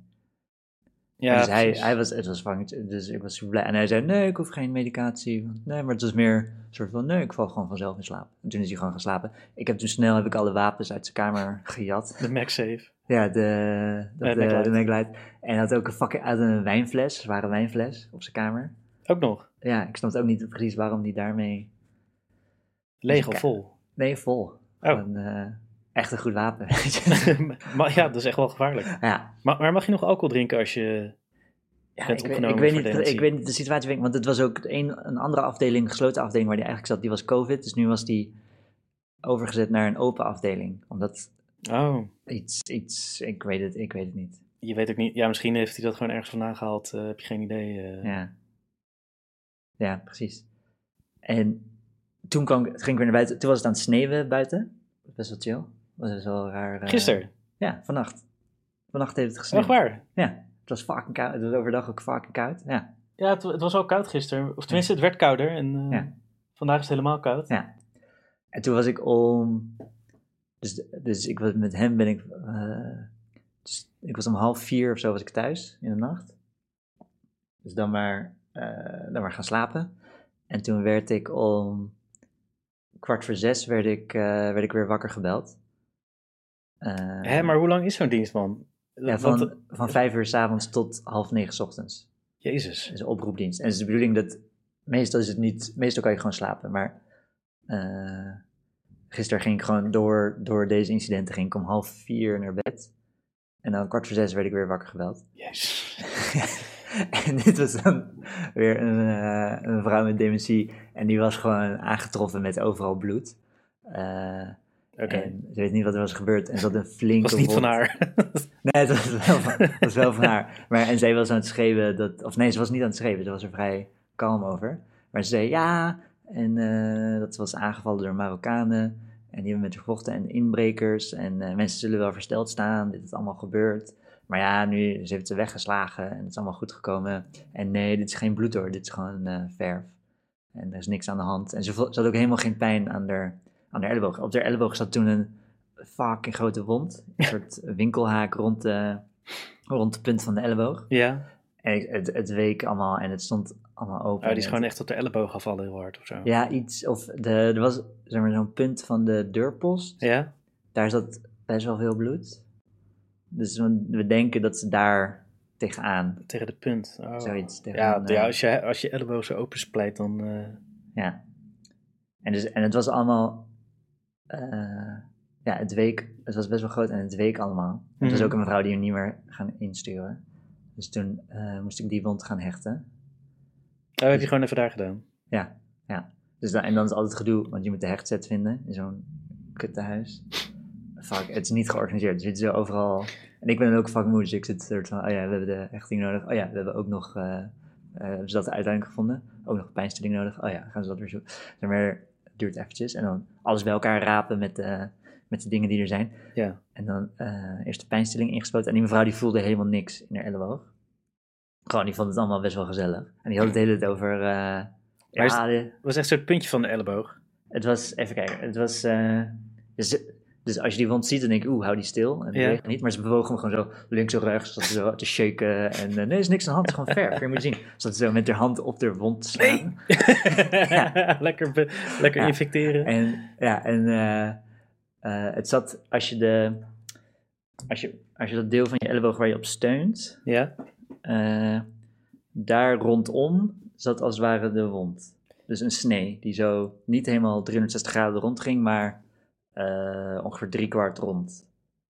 Ja dus hij, hij was, het was vangend, dus ik was super blij. En hij zei, nee, ik hoef geen medicatie. Nee, maar het was meer een soort van, nee, ik val gewoon vanzelf in slaap. En toen is hij gewoon gaan slapen. Ik heb toen snel, heb ik alle wapens uit zijn kamer *laughs* gejat. De MagSafe. Ja, de, dat, Eh, de, de Maglite. En hij had ook een fucking, uit een wijnfles, een zware wijnfles, op zijn kamer. Ook nog. Ja, ik snapte ook niet precies waarom hij daarmee... Leeg of vol. Nee, vol. Oh. Gewoon, eh, echt een goed wapen, *laughs* maar ja, dat is echt wel gevaarlijk. ja, Maar, maar mag je nog alcohol drinken als je... Ja, ik, weet, ik, weet niet, ik weet niet de situatie, want het was ook een, een andere afdeling, een gesloten afdeling waar die eigenlijk zat, die was COVID. Dus nu was die overgezet naar een open afdeling. Omdat Oh, iets, iets ik weet het, ik weet het niet. je weet ook niet... Ja, misschien heeft hij dat gewoon ergens vandaan gehaald. eh, heb je geen idee. eh. Ja. Ja, precies. En toen kwam, ging ik weer naar buiten, toen was het aan het sneeuwen buiten. Best wel chill. Was best wel raar. eh, Gisteren. Ja, vannacht. Vannacht heeft het Echt gesneeuwd. waar? Ja, het was fucking koud. Het was overdag ook fucking koud. Ja. Ja, het, het was al koud gisteren. Of tenminste, het werd kouder. En eh, Ja. vandaag is het helemaal koud. Ja. En toen was ik om. Dus, dus ik was met hem ben ik. eh, dus ik was om half vier of zo was ik thuis in de nacht. Dus dan maar, dan maar gaan slapen. En toen werd ik om kwart voor zes werd ik, werd ik weer wakker gebeld. Hè, maar hoe lang is zo'n dienst, man? ja, Want- van, van vijf uur s avonds tot half negen s ochtends. Jezus. Het is een oproepdienst. En het is de bedoeling dat. Meestal is het niet. Meestal kan je gewoon slapen. Maar. eh, gisteren ging ik gewoon door, door deze incidenten. Ging ik om half vier naar bed. En dan kwart voor zes werd ik weer wakker gebeld. Jezus. *laughs* En dit was dan weer een, eh, een vrouw met dementie. En die was gewoon aangetroffen met overal bloed. Eh, En ze weet niet wat er was gebeurd. En ze had een *laughs* flinke was niet van haar. *laughs* Nee, het was wel van, het was wel van haar. *laughs* Maar, en zij was aan het schreeuwen dat... Of nee, ze was niet aan het schreeuwen. Ze was er vrij kalm over. Maar ze zei ja. En eh, dat was aangevallen door Marokkanen. En die hebben met gevochten. En inbrekers. En eh, mensen zullen wel versteld staan. Dit is allemaal gebeurd. Maar ja, nu ze heeft ze weggeslagen. En het is allemaal goed gekomen. En nee, dit is geen bloed hoor. Dit is gewoon eh, verf. En er is niks aan de hand. En ze, ze had ook helemaal geen pijn aan haar, aan haar elleboog. Op haar elleboog zat toen een fucking grote wond. Een soort *laughs* winkelhaak rond de, rond de punt van de elleboog. ja. En ik- het, het week allemaal en het stond allemaal open. Oh, die is gewoon echt op de elleboog gevallen heel hard of zo. Ja, iets. Of de, er was zeg maar, zo'n punt van de deurpost. Ja? Daar zat best wel veel bloed. Dus we, denken dat ze daar tegenaan. Tegen de punt. Oh. Zoiets. Ja, tegenaan, ja eh, als, je, als je elleboog zo open splijt, dan... eh, Ja. En, dus, en het was allemaal. Eh, ja, het week. Het was best wel groot en het week allemaal. Het was Mhm. ook een mevrouw die hem niet meer gaan insturen. Dus toen eh, moest ik die wond gaan hechten. Oh, heb je gewoon even daar gedaan? Ja, ja. Dus dan, en dan is altijd gedoe, want je moet de hechtset vinden in zo'n kuttehuis. Fuck, het is niet georganiseerd. Er zitten zo overal. En ik ben dan ook fucking moe, dus ik zit er van, oh ja, we hebben de hechting nodig. Oh ja, we hebben ook nog, eh hebben ze dat uiteindelijk gevonden? Ook nog pijnstilling nodig. Oh ja, gaan ze dat weer zoeken. Zeg maar, duurt eventjes. En dan alles bij elkaar rapen met, de met de dingen die er zijn. Ja. En dan eh, eerst de pijnstilling ingespoten. En die mevrouw die voelde helemaal niks in haar elleboog. Gewoon, die vond het allemaal best wel gezellig. En die had het hele tijd over... eh, ja, Het was echt zo'n puntje van de elleboog. het was, even kijken, het was, dus, dus als je die wond ziet, dan denk ik, oeh, hou die stil. En Ja. niet, maar ze bewogen hem gewoon zo links en rechts, zat ze zo te shaken. En eh, nee, er is niks aan de hand, het is gewoon verf, je moet zien. Zat ze zo met haar hand op de wond slaan. *laughs* lekker be- lekker Ja. infecteren. En ja, en eh, eh, het zat, als je de, als je, als je dat deel van je elleboog waar je op steunt, Ja? daar rondom zat als het ware de wond. Dus een snee die zo niet helemaal 360 graden rond ging, maar eh, ongeveer drie kwart rond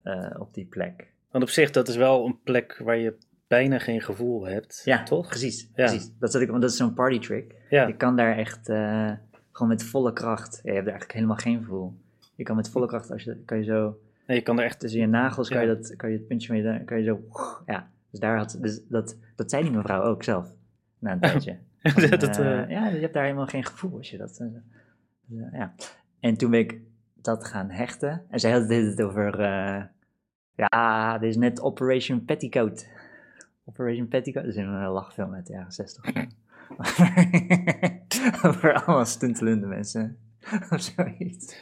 eh, op die plek. Want op zich, dat is wel een plek waar je bijna geen gevoel hebt. Ja, toch? Precies, Ja. precies. Dat, zat ik, want dat is zo'n party trick. Ja. Je kan daar echt eh, gewoon met volle kracht, ja, je hebt er eigenlijk helemaal geen gevoel. Je kan met volle kracht, als je, kan je zo Nee, je kan er echt... tussen je nagels, kan, je, dat, kan je het puntje je, kan je zo, ja. Dus daar had, dus dat, dat zei die mevrouw ook zelf, na een *laughs* tijdje. *laughs* Dat, ja, je hebt daar helemaal geen gevoel als je dat. ja. En toen ben ik dat gaan hechten. En zij had het over. eh, ja, dit is net Operation Petticoat. Operation Petticoat. Dat is een eh, lachfilm uit de jaren 60. *laughs* over allemaal stuntelende mensen. of zoiets.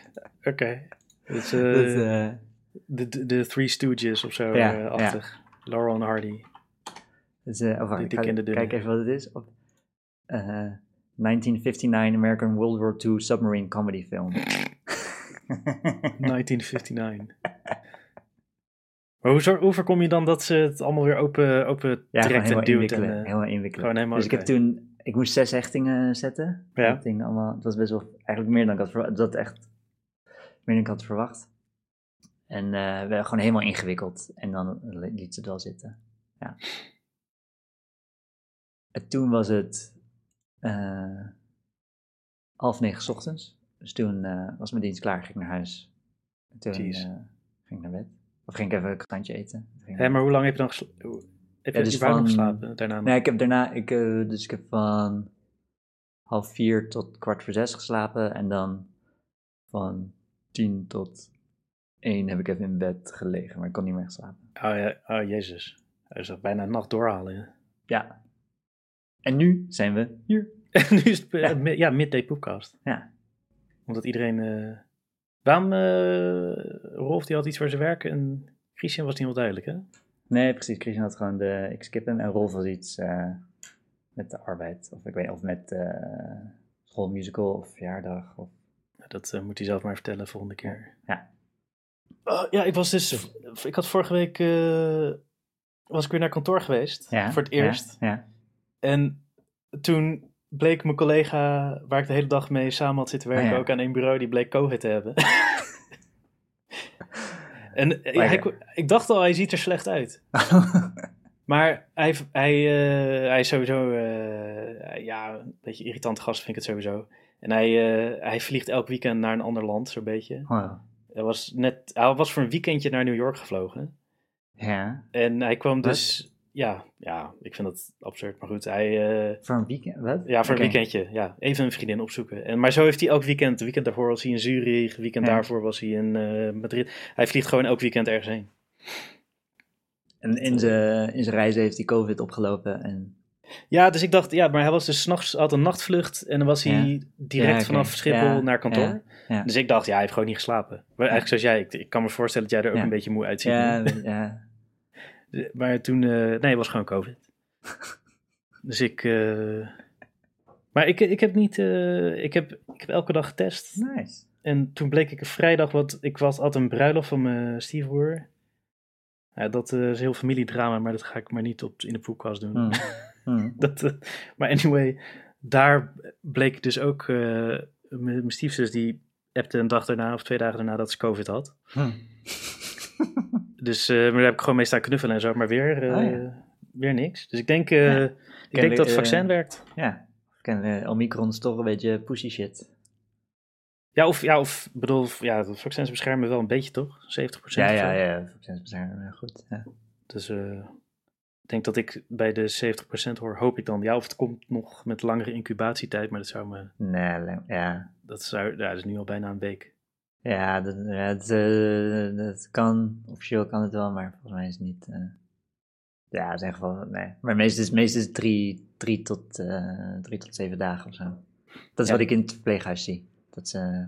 Oké. Dus, eh, Dat, de, de, de Three Stooges of zo, Ja, ja. Laurel en Hardy. dus, oh, ik ga- kijk even wat het is. Op, eh, 1959 American World War II submarine comedy film. 1959. Maar hoe, hoe voorkom je dan dat ze het allemaal weer open, open Ja, trekt en duwt? inwikkelen. En, eh, helemaal inwikkelen. gewoon helemaal, dus ik heb toen, ik moest zes hechtingen zetten. Ja. Allemaal, het was best wel, eigenlijk meer dan ik had verwacht. Dat echt meer dan ik had verwacht. En eh, we gewoon helemaal ingewikkeld. En dan liet ze het wel zitten. Ja. En toen was het eh, half negen 's ochtends. Dus toen was mijn dienst klaar, ging ik naar huis. En toen eh, ging ik naar bed. Of ging ik even een krantje eten. Hè, maar hoe lang heb je dan gesla- hoe- Heb je Ja, dus van- geslapen daarna? Nee, ik heb daarna, ik, eh, dus ik heb van half vier tot kwart voor zes geslapen en dan van tien tot één heb ik even in bed gelegen, maar ik kon niet meer slapen. Oh, ja, oh jezus. Hij is bijna een nacht doorhalen. ja. Ja. En nu zijn we hier. *laughs* En nu is het eh, Ja. mi- ja, midday poepcast. Ja. Omdat iedereen... Waarom... eh, Rolf die had iets voor zijn werk en Christian was niet heel duidelijk, hè? Nee, precies. Christian had gewoon de, ik skip hem en Rolf was iets eh, met de arbeid. Of ik weet of met eh schoolmusical of verjaardag. Of... Dat eh, moet hij zelf maar vertellen volgende keer. Ja. Oh, ja, ik was dus... Ik had vorige week... eh, was ik weer naar kantoor geweest. Ja, voor het ja, eerst. Ja. En toen bleek mijn collega, waar ik de hele dag mee samen had zitten werken, Ah, ja. ook aan één bureau, die bleek COVID te hebben. *laughs* en eh, hij, ik dacht al, hij ziet er slecht uit. *laughs* Maar hij, hij, eh, hij is sowieso, eh, ja, een beetje irritant gast vind ik het sowieso. En hij, hij vliegt elk weekend naar een ander land, zo'n beetje. Oh, Hij was, net, hij was voor een weekendje naar New York gevlogen. ja. En hij kwam Wat? Ja, ja, ik vind dat absurd. Maar goed, hij, eh, Voor een weekend? Wat? ja, voor een weekendje, ja, even een vriendin opzoeken. En, maar zo heeft hij elk weekend, het weekend daarvoor was hij in Zurich, weekend Ja. daarvoor was hij in eh, Madrid. Hij vliegt gewoon elk weekend ergens heen. En in zijn in zijn reizen heeft hij COVID opgelopen. En, Ja, dus ik dacht, ja, maar hij was dus s'nachts, had een nachtvlucht en dan was hij Ja. direct Ja, vanaf Schiphol naar kantoor. Dus ik dacht, ja, hij heeft gewoon niet geslapen. Maar eigenlijk zoals jij, ik, ik kan me voorstellen dat jij er ook een beetje moe uitziet. ja, ja. Maar toen, eh, nee, het was gewoon COVID. *laughs* dus ik, eh, maar ik, ik heb niet, eh, ik, heb, ik heb elke dag getest. Nice. En toen bleek ik een vrijdag, wat ik was, had een bruiloft van mijn stiefbroer. Ja, dat is heel familiedrama, maar dat ga ik maar niet op, in de podcast doen. Hmm. Hmm. *laughs* Dat, maar anyway, daar bleek dus ook, mijn mijn stiefzus die appte een dag daarna of twee dagen daarna dat ze COVID had. Hmm. *laughs* Dus eh, maar daar heb ik gewoon mee staan knuffelen en zo, maar weer, eh, Oh ja. weer niks. Dus ik denk, eh, Ja. ik denk dat het vaccin werkt. Ja. Ken eh, Omicron is toch een beetje pussy shit. Ja, of, ja, of bedoel, ja, de vaccins beschermen wel een beetje toch? 70% Ja, ja, ja. Vaccins beschermen, goed. Ja. Dus ik denk dat ik bij de 70% hoor, hoop ik dan. Ja, of het komt nog met langere incubatietijd, maar dat zou me, Nee, ja. dat zou, ja, dat is nu al bijna een week. Ja, dat, het, eh, dat kan. Officieel kan het wel, maar volgens mij is het niet. eh, ja, in ieder geval, nee. Maar meestal is, meestal is het drie, drie, tot, eh, drie tot zeven dagen of zo. Dat is Ja. wat ik in het verpleeghuis zie. Dat ze.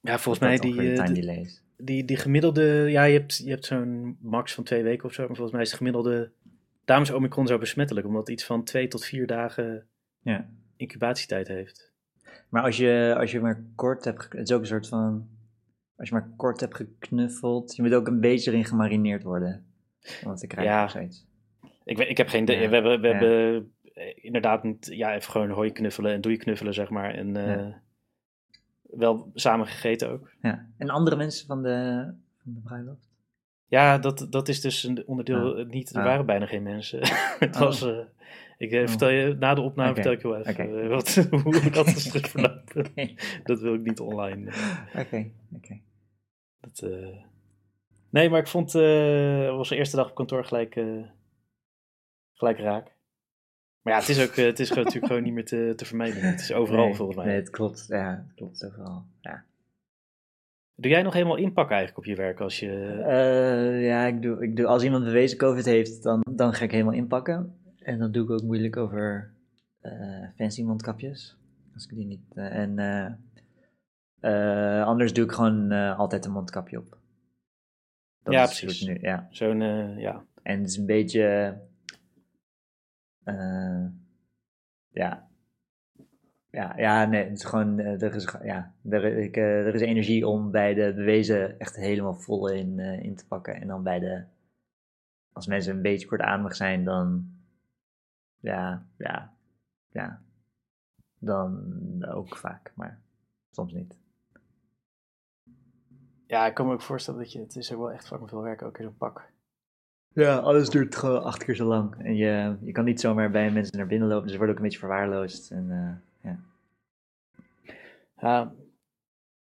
Ja, volgens mij die, time die, delay is. die, die gemiddelde, ja, je hebt, je hebt zo'n max van twee weken of zo, maar volgens mij is de gemiddelde, daarom is Omicron zo besmettelijk, omdat het iets van twee tot vier dagen Ja. incubatietijd heeft. Maar als je, als je maar kort hebt. Het is ook een soort van. Als je maar kort hebt geknuffeld. Je moet ook een beetje erin gemarineerd worden. Het te krijgen Ja. zoiets. Ik, weet- ik heb geen idee. Ja, We hebben, we ja. hebben eh, inderdaad niet, ja, even gewoon hooi knuffelen en doei knuffelen, zeg maar. En eh, wel samen gegeten ook. Ja. En andere mensen van de, van de bruiloft? Ja, dat, dat is dus een onderdeel. Ah. Niet, er Ah. waren bijna geen mensen. *laughs* het Oh. was. eh, ik eh, Oh. vertel je na de opname vertel ik je wel even Oké. eh, wat, *laughs* hoe dat is *laughs* terugverlopen. Dat wil ik niet online. eh, Oké. Oké. Nee, maar ik vond. het was de eerste dag op kantoor gelijk. gelijk raak. Maar ja, het is ook. het is gewoon, natuurlijk gewoon niet meer te, te vermijden. Het is overal Nee, volgens mij. Nee, het klopt. Ja, het klopt overal. Ja, Doe jij nog helemaal inpakken eigenlijk op je werk als je. Ja ik, doe, ik doe, als iemand bewezen COVID heeft, dan, dan ga ik helemaal inpakken. En dan doe ik ook moeilijk over eh, fancy mondkapjes. Als ik die niet. eh, en eh, anders doe ik gewoon altijd een mondkapje op. Dat Ja, is precies. Nu, ja. Zo'n. ja. En het is een beetje. ja. Ja, ja, nee, het is gewoon. er, is, ja, er, ik, er is energie om bij de bewezen echt helemaal vol in, in te pakken. En dan bij de. Als mensen een beetje kortademig zijn, dan. Ja, ja, ja. Dan ook vaak, maar soms niet. ja, ik kan me ook voorstellen dat je. Het is ook wel echt fucking veel werk ook in zo'n pak. Ja, alles duurt gewoon acht keer zo lang. En je, je kan niet zomaar bij mensen naar binnen lopen, dus ze worden ook een beetje verwaarloosd. En, eh, ja.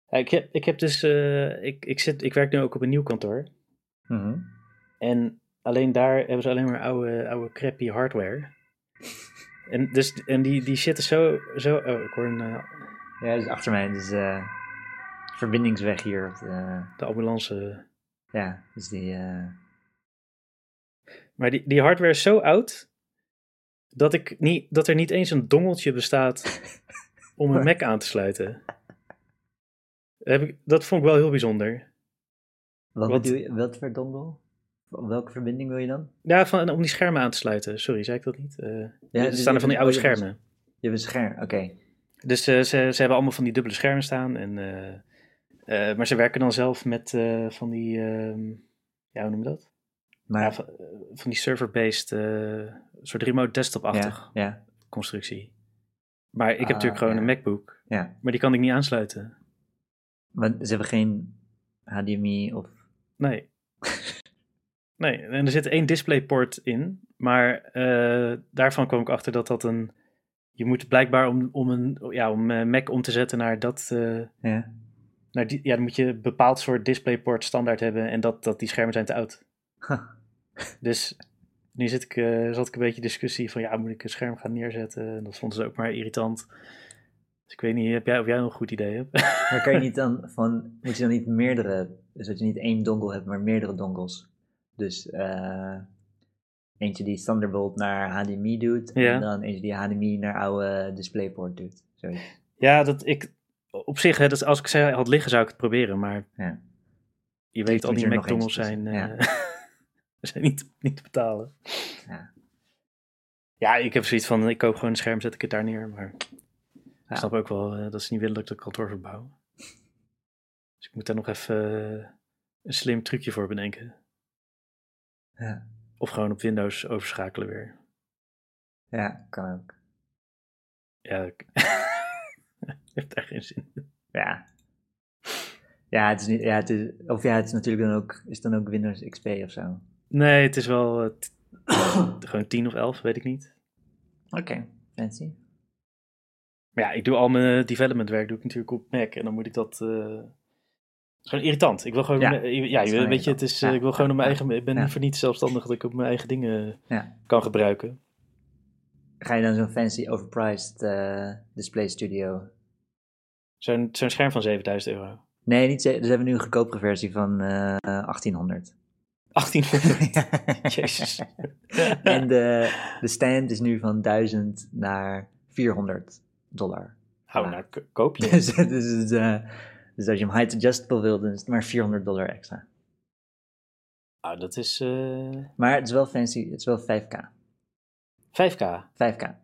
Ik, heb, ik heb dus. eh, ik, ik, zit, ik werk nu ook op een nieuw kantoor. Mhm. En alleen daar hebben ze alleen maar oude, oude crappy hardware. En, dus, en die, die shit is zo, zo... Oh, ik hoor een, eh, Ja, dus achter mij, dus eh verbindingsweg hier. Op de, de ambulance. ja, dus die. eh, Maar die, die hardware is zo oud... Dat, ik niet, dat er niet eens een dongeltje bestaat *laughs* om een Mac aan te sluiten. Heb ik, dat vond ik wel heel bijzonder. wat Wat-? Wat voor dondel? Welke verbinding wil je dan? Ja, van, om die schermen aan te sluiten. Sorry, zei ik dat niet? Eh, er dus staan er van die oude oh, schermen. Je hebt een scherm, oké. Dus eh, ze, ze hebben allemaal van die dubbele schermen staan. En, eh, maar ze werken dan zelf met van die, ehm, ja, hoe noem je dat? Maar, Ja, van, van die server-based, soort remote desktop-achtig ja, ja, constructie. Maar ik heb Ah, natuurlijk gewoon ja. een MacBook, ja. maar die kan ik niet aansluiten. Maar ze hebben geen HDMI of... Nee. Nee, en er zit één DisplayPort in, maar eh, daarvan kwam ik achter dat dat een... Je moet blijkbaar om, om een ja, om eh, Mac om te zetten naar dat... eh, Ja. naar die, ja, dan moet je een bepaald soort DisplayPort standaard hebben en dat, dat die schermen zijn te oud. *laughs* Dus nu zit ik, zat ik een beetje discussie van ja, moet ik een scherm gaan neerzetten? En dat vonden ze ook maar irritant. Dus ik weet niet heb jij, of jij nog een goed idee hebt. Maar kan je *laughs* niet dan van, moet je dan niet meerdere, dus dat je niet één dongle hebt, maar meerdere dongles? Dus eh, eentje die Thunderbolt naar HDMI doet, Ja. en dan eentje die HDMI naar oude DisplayPort doet. Zoiets. ja, dat ik op zich, hè, dat, als ik ze had liggen, zou ik het proberen. Maar Ja. je weet, al die eentje zijn, eh, *laughs* zijn niet, niet te betalen. Ja. Ja, ik heb zoiets van, ik koop gewoon een scherm, zet ik het daar neer. Maar ik snap ook wel eh, dat ze niet willen dat ik het kantoor verbouw. Dus ik moet daar nog even een slim trucje voor bedenken. Ja. Of gewoon op Windows overschakelen weer. ja, kan ook. Ja, ik heb daar geen zin in. Ja. Ja, het is niet, ja, het is, of ja, het is natuurlijk dan ook, is dan ook Windows XP of zo. Nee, het is wel eh, *coughs* gewoon 10 of 11, weet ik niet. Oké, fancy. Maar ja, ik doe al mijn development werk doe ik natuurlijk op Mac. En dan moet ik dat... eh, gewoon irritant. Ik wil gewoon... Ja, Ja, ja je, weet je, het is, eh, ik wil gewoon op mijn eigen... Ik ben liever niet zelfstandig dat ik op mijn eigen dingen kan gebruiken. Ga je dan zo'n fancy overpriced eh, display studio? Zo'n zo'n scherm van 7000 euro. Nee, niet ze, dus hebben we nu een goedkopere versie van eh 1800. 1800. *laughs* Jezus. *laughs* en de, de stand is nu van 1000 naar 400 dollar. Hou nou, koop je. *laughs* Dus, dus, eh, dus als je hem height adjustable wil, dan is het maar 400 dollar extra. Nou, dat is eh, Maar het is wel fancy, het is wel 5K. 5K. 5K.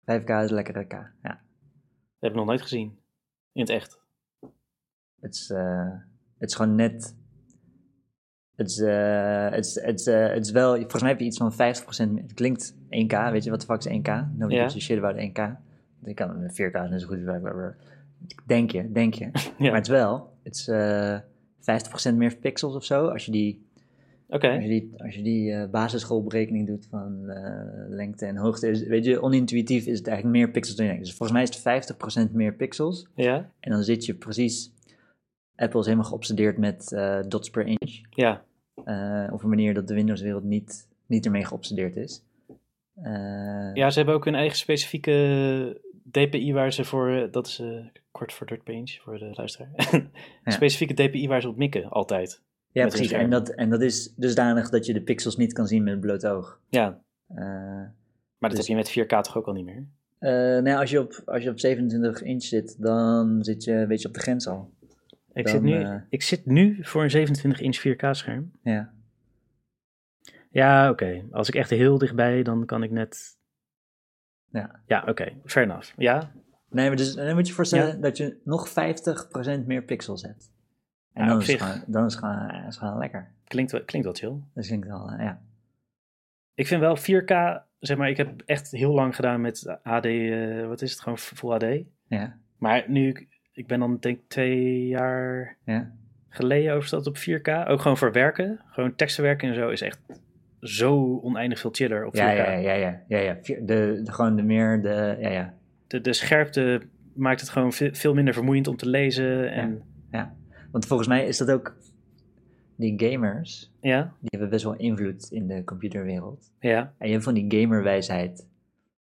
5K is lekkere K, ja. Dat heb ik nog nooit gezien. In het echt. Het is, eh, het is gewoon net. Het is, eh, het, is, het, is, het is wel. Volgens mij heb je iets van 50% meer. Het klinkt 1K, weet je wat de fuck is 1K? Nobody Ja. gives a shit about 1K. Ik kan met 4K is net zo goed. blah. Denk je, denk je. *laughs* Ja. Maar het is wel. Het is eh 50% meer pixels of zo. Als je die, als je die, als je die eh, basisschoolberekening doet van eh, lengte en hoogte. Is, weet je, onintuïtief is het eigenlijk meer pixels dan je denkt. Dus volgens mij is het 50% meer pixels. Ja? En dan zit je precies. Apple is helemaal geobsedeerd met eh, dots per inch. Ja. eh, op een manier dat de Windows-wereld niet, niet ermee geobsedeerd is. Eh, Ja, ze hebben ook hun eigen specifieke DPI waar ze voor, eh, dat is eh, kort voor dirt page voor de luisteraar. *laughs* Ja. Specifieke DPI waar ze op mikken, altijd. ja, precies. En dat, en dat is dusdanig dat je de pixels niet kan zien met het blote oog. Ja, Eh, maar dat Dus- heb je met 4K toch ook al niet meer? eh, nou ja, als, je op, als je op 27 inch zit, dan zit je een beetje op de grens al. Ik, Dan, zit nu, ik zit nu voor een 27 inch 4K scherm. Ja. Ja, oké. Als ik echt heel dichtbij, dan kan ik net... Ja. Ja, oké. Fair enough. Ja? Nee, maar dus, dan moet je voorstellen Ja. dat je nog 50% meer pixels hebt. En Ja, dan, op is het dan is het gewoon, is lekker. Klinkt, wel- klinkt wel chill. Dat ik wel, eh, ja. Ik vind wel 4K, zeg maar, ik heb echt heel lang gedaan met HD, eh, wat is het, gewoon Full HD. Ja, Maar nu, ik, ben dan denk ik twee jaar ja. geleden overgestapt op 4K. Ook gewoon voor werken. Gewoon teksten werken en zo is echt zo oneindig veel chiller op 4K. Ja, ja, ja, ja, ja, ja. De, de, gewoon de meer, de, ja, ja. De, de scherpte maakt het gewoon veel, minder vermoeiend om te lezen. En Want volgens mij is dat ook, die gamers, ja, die hebben best wel invloed in de computerwereld. ja, En je hebt van die gamerwijsheid,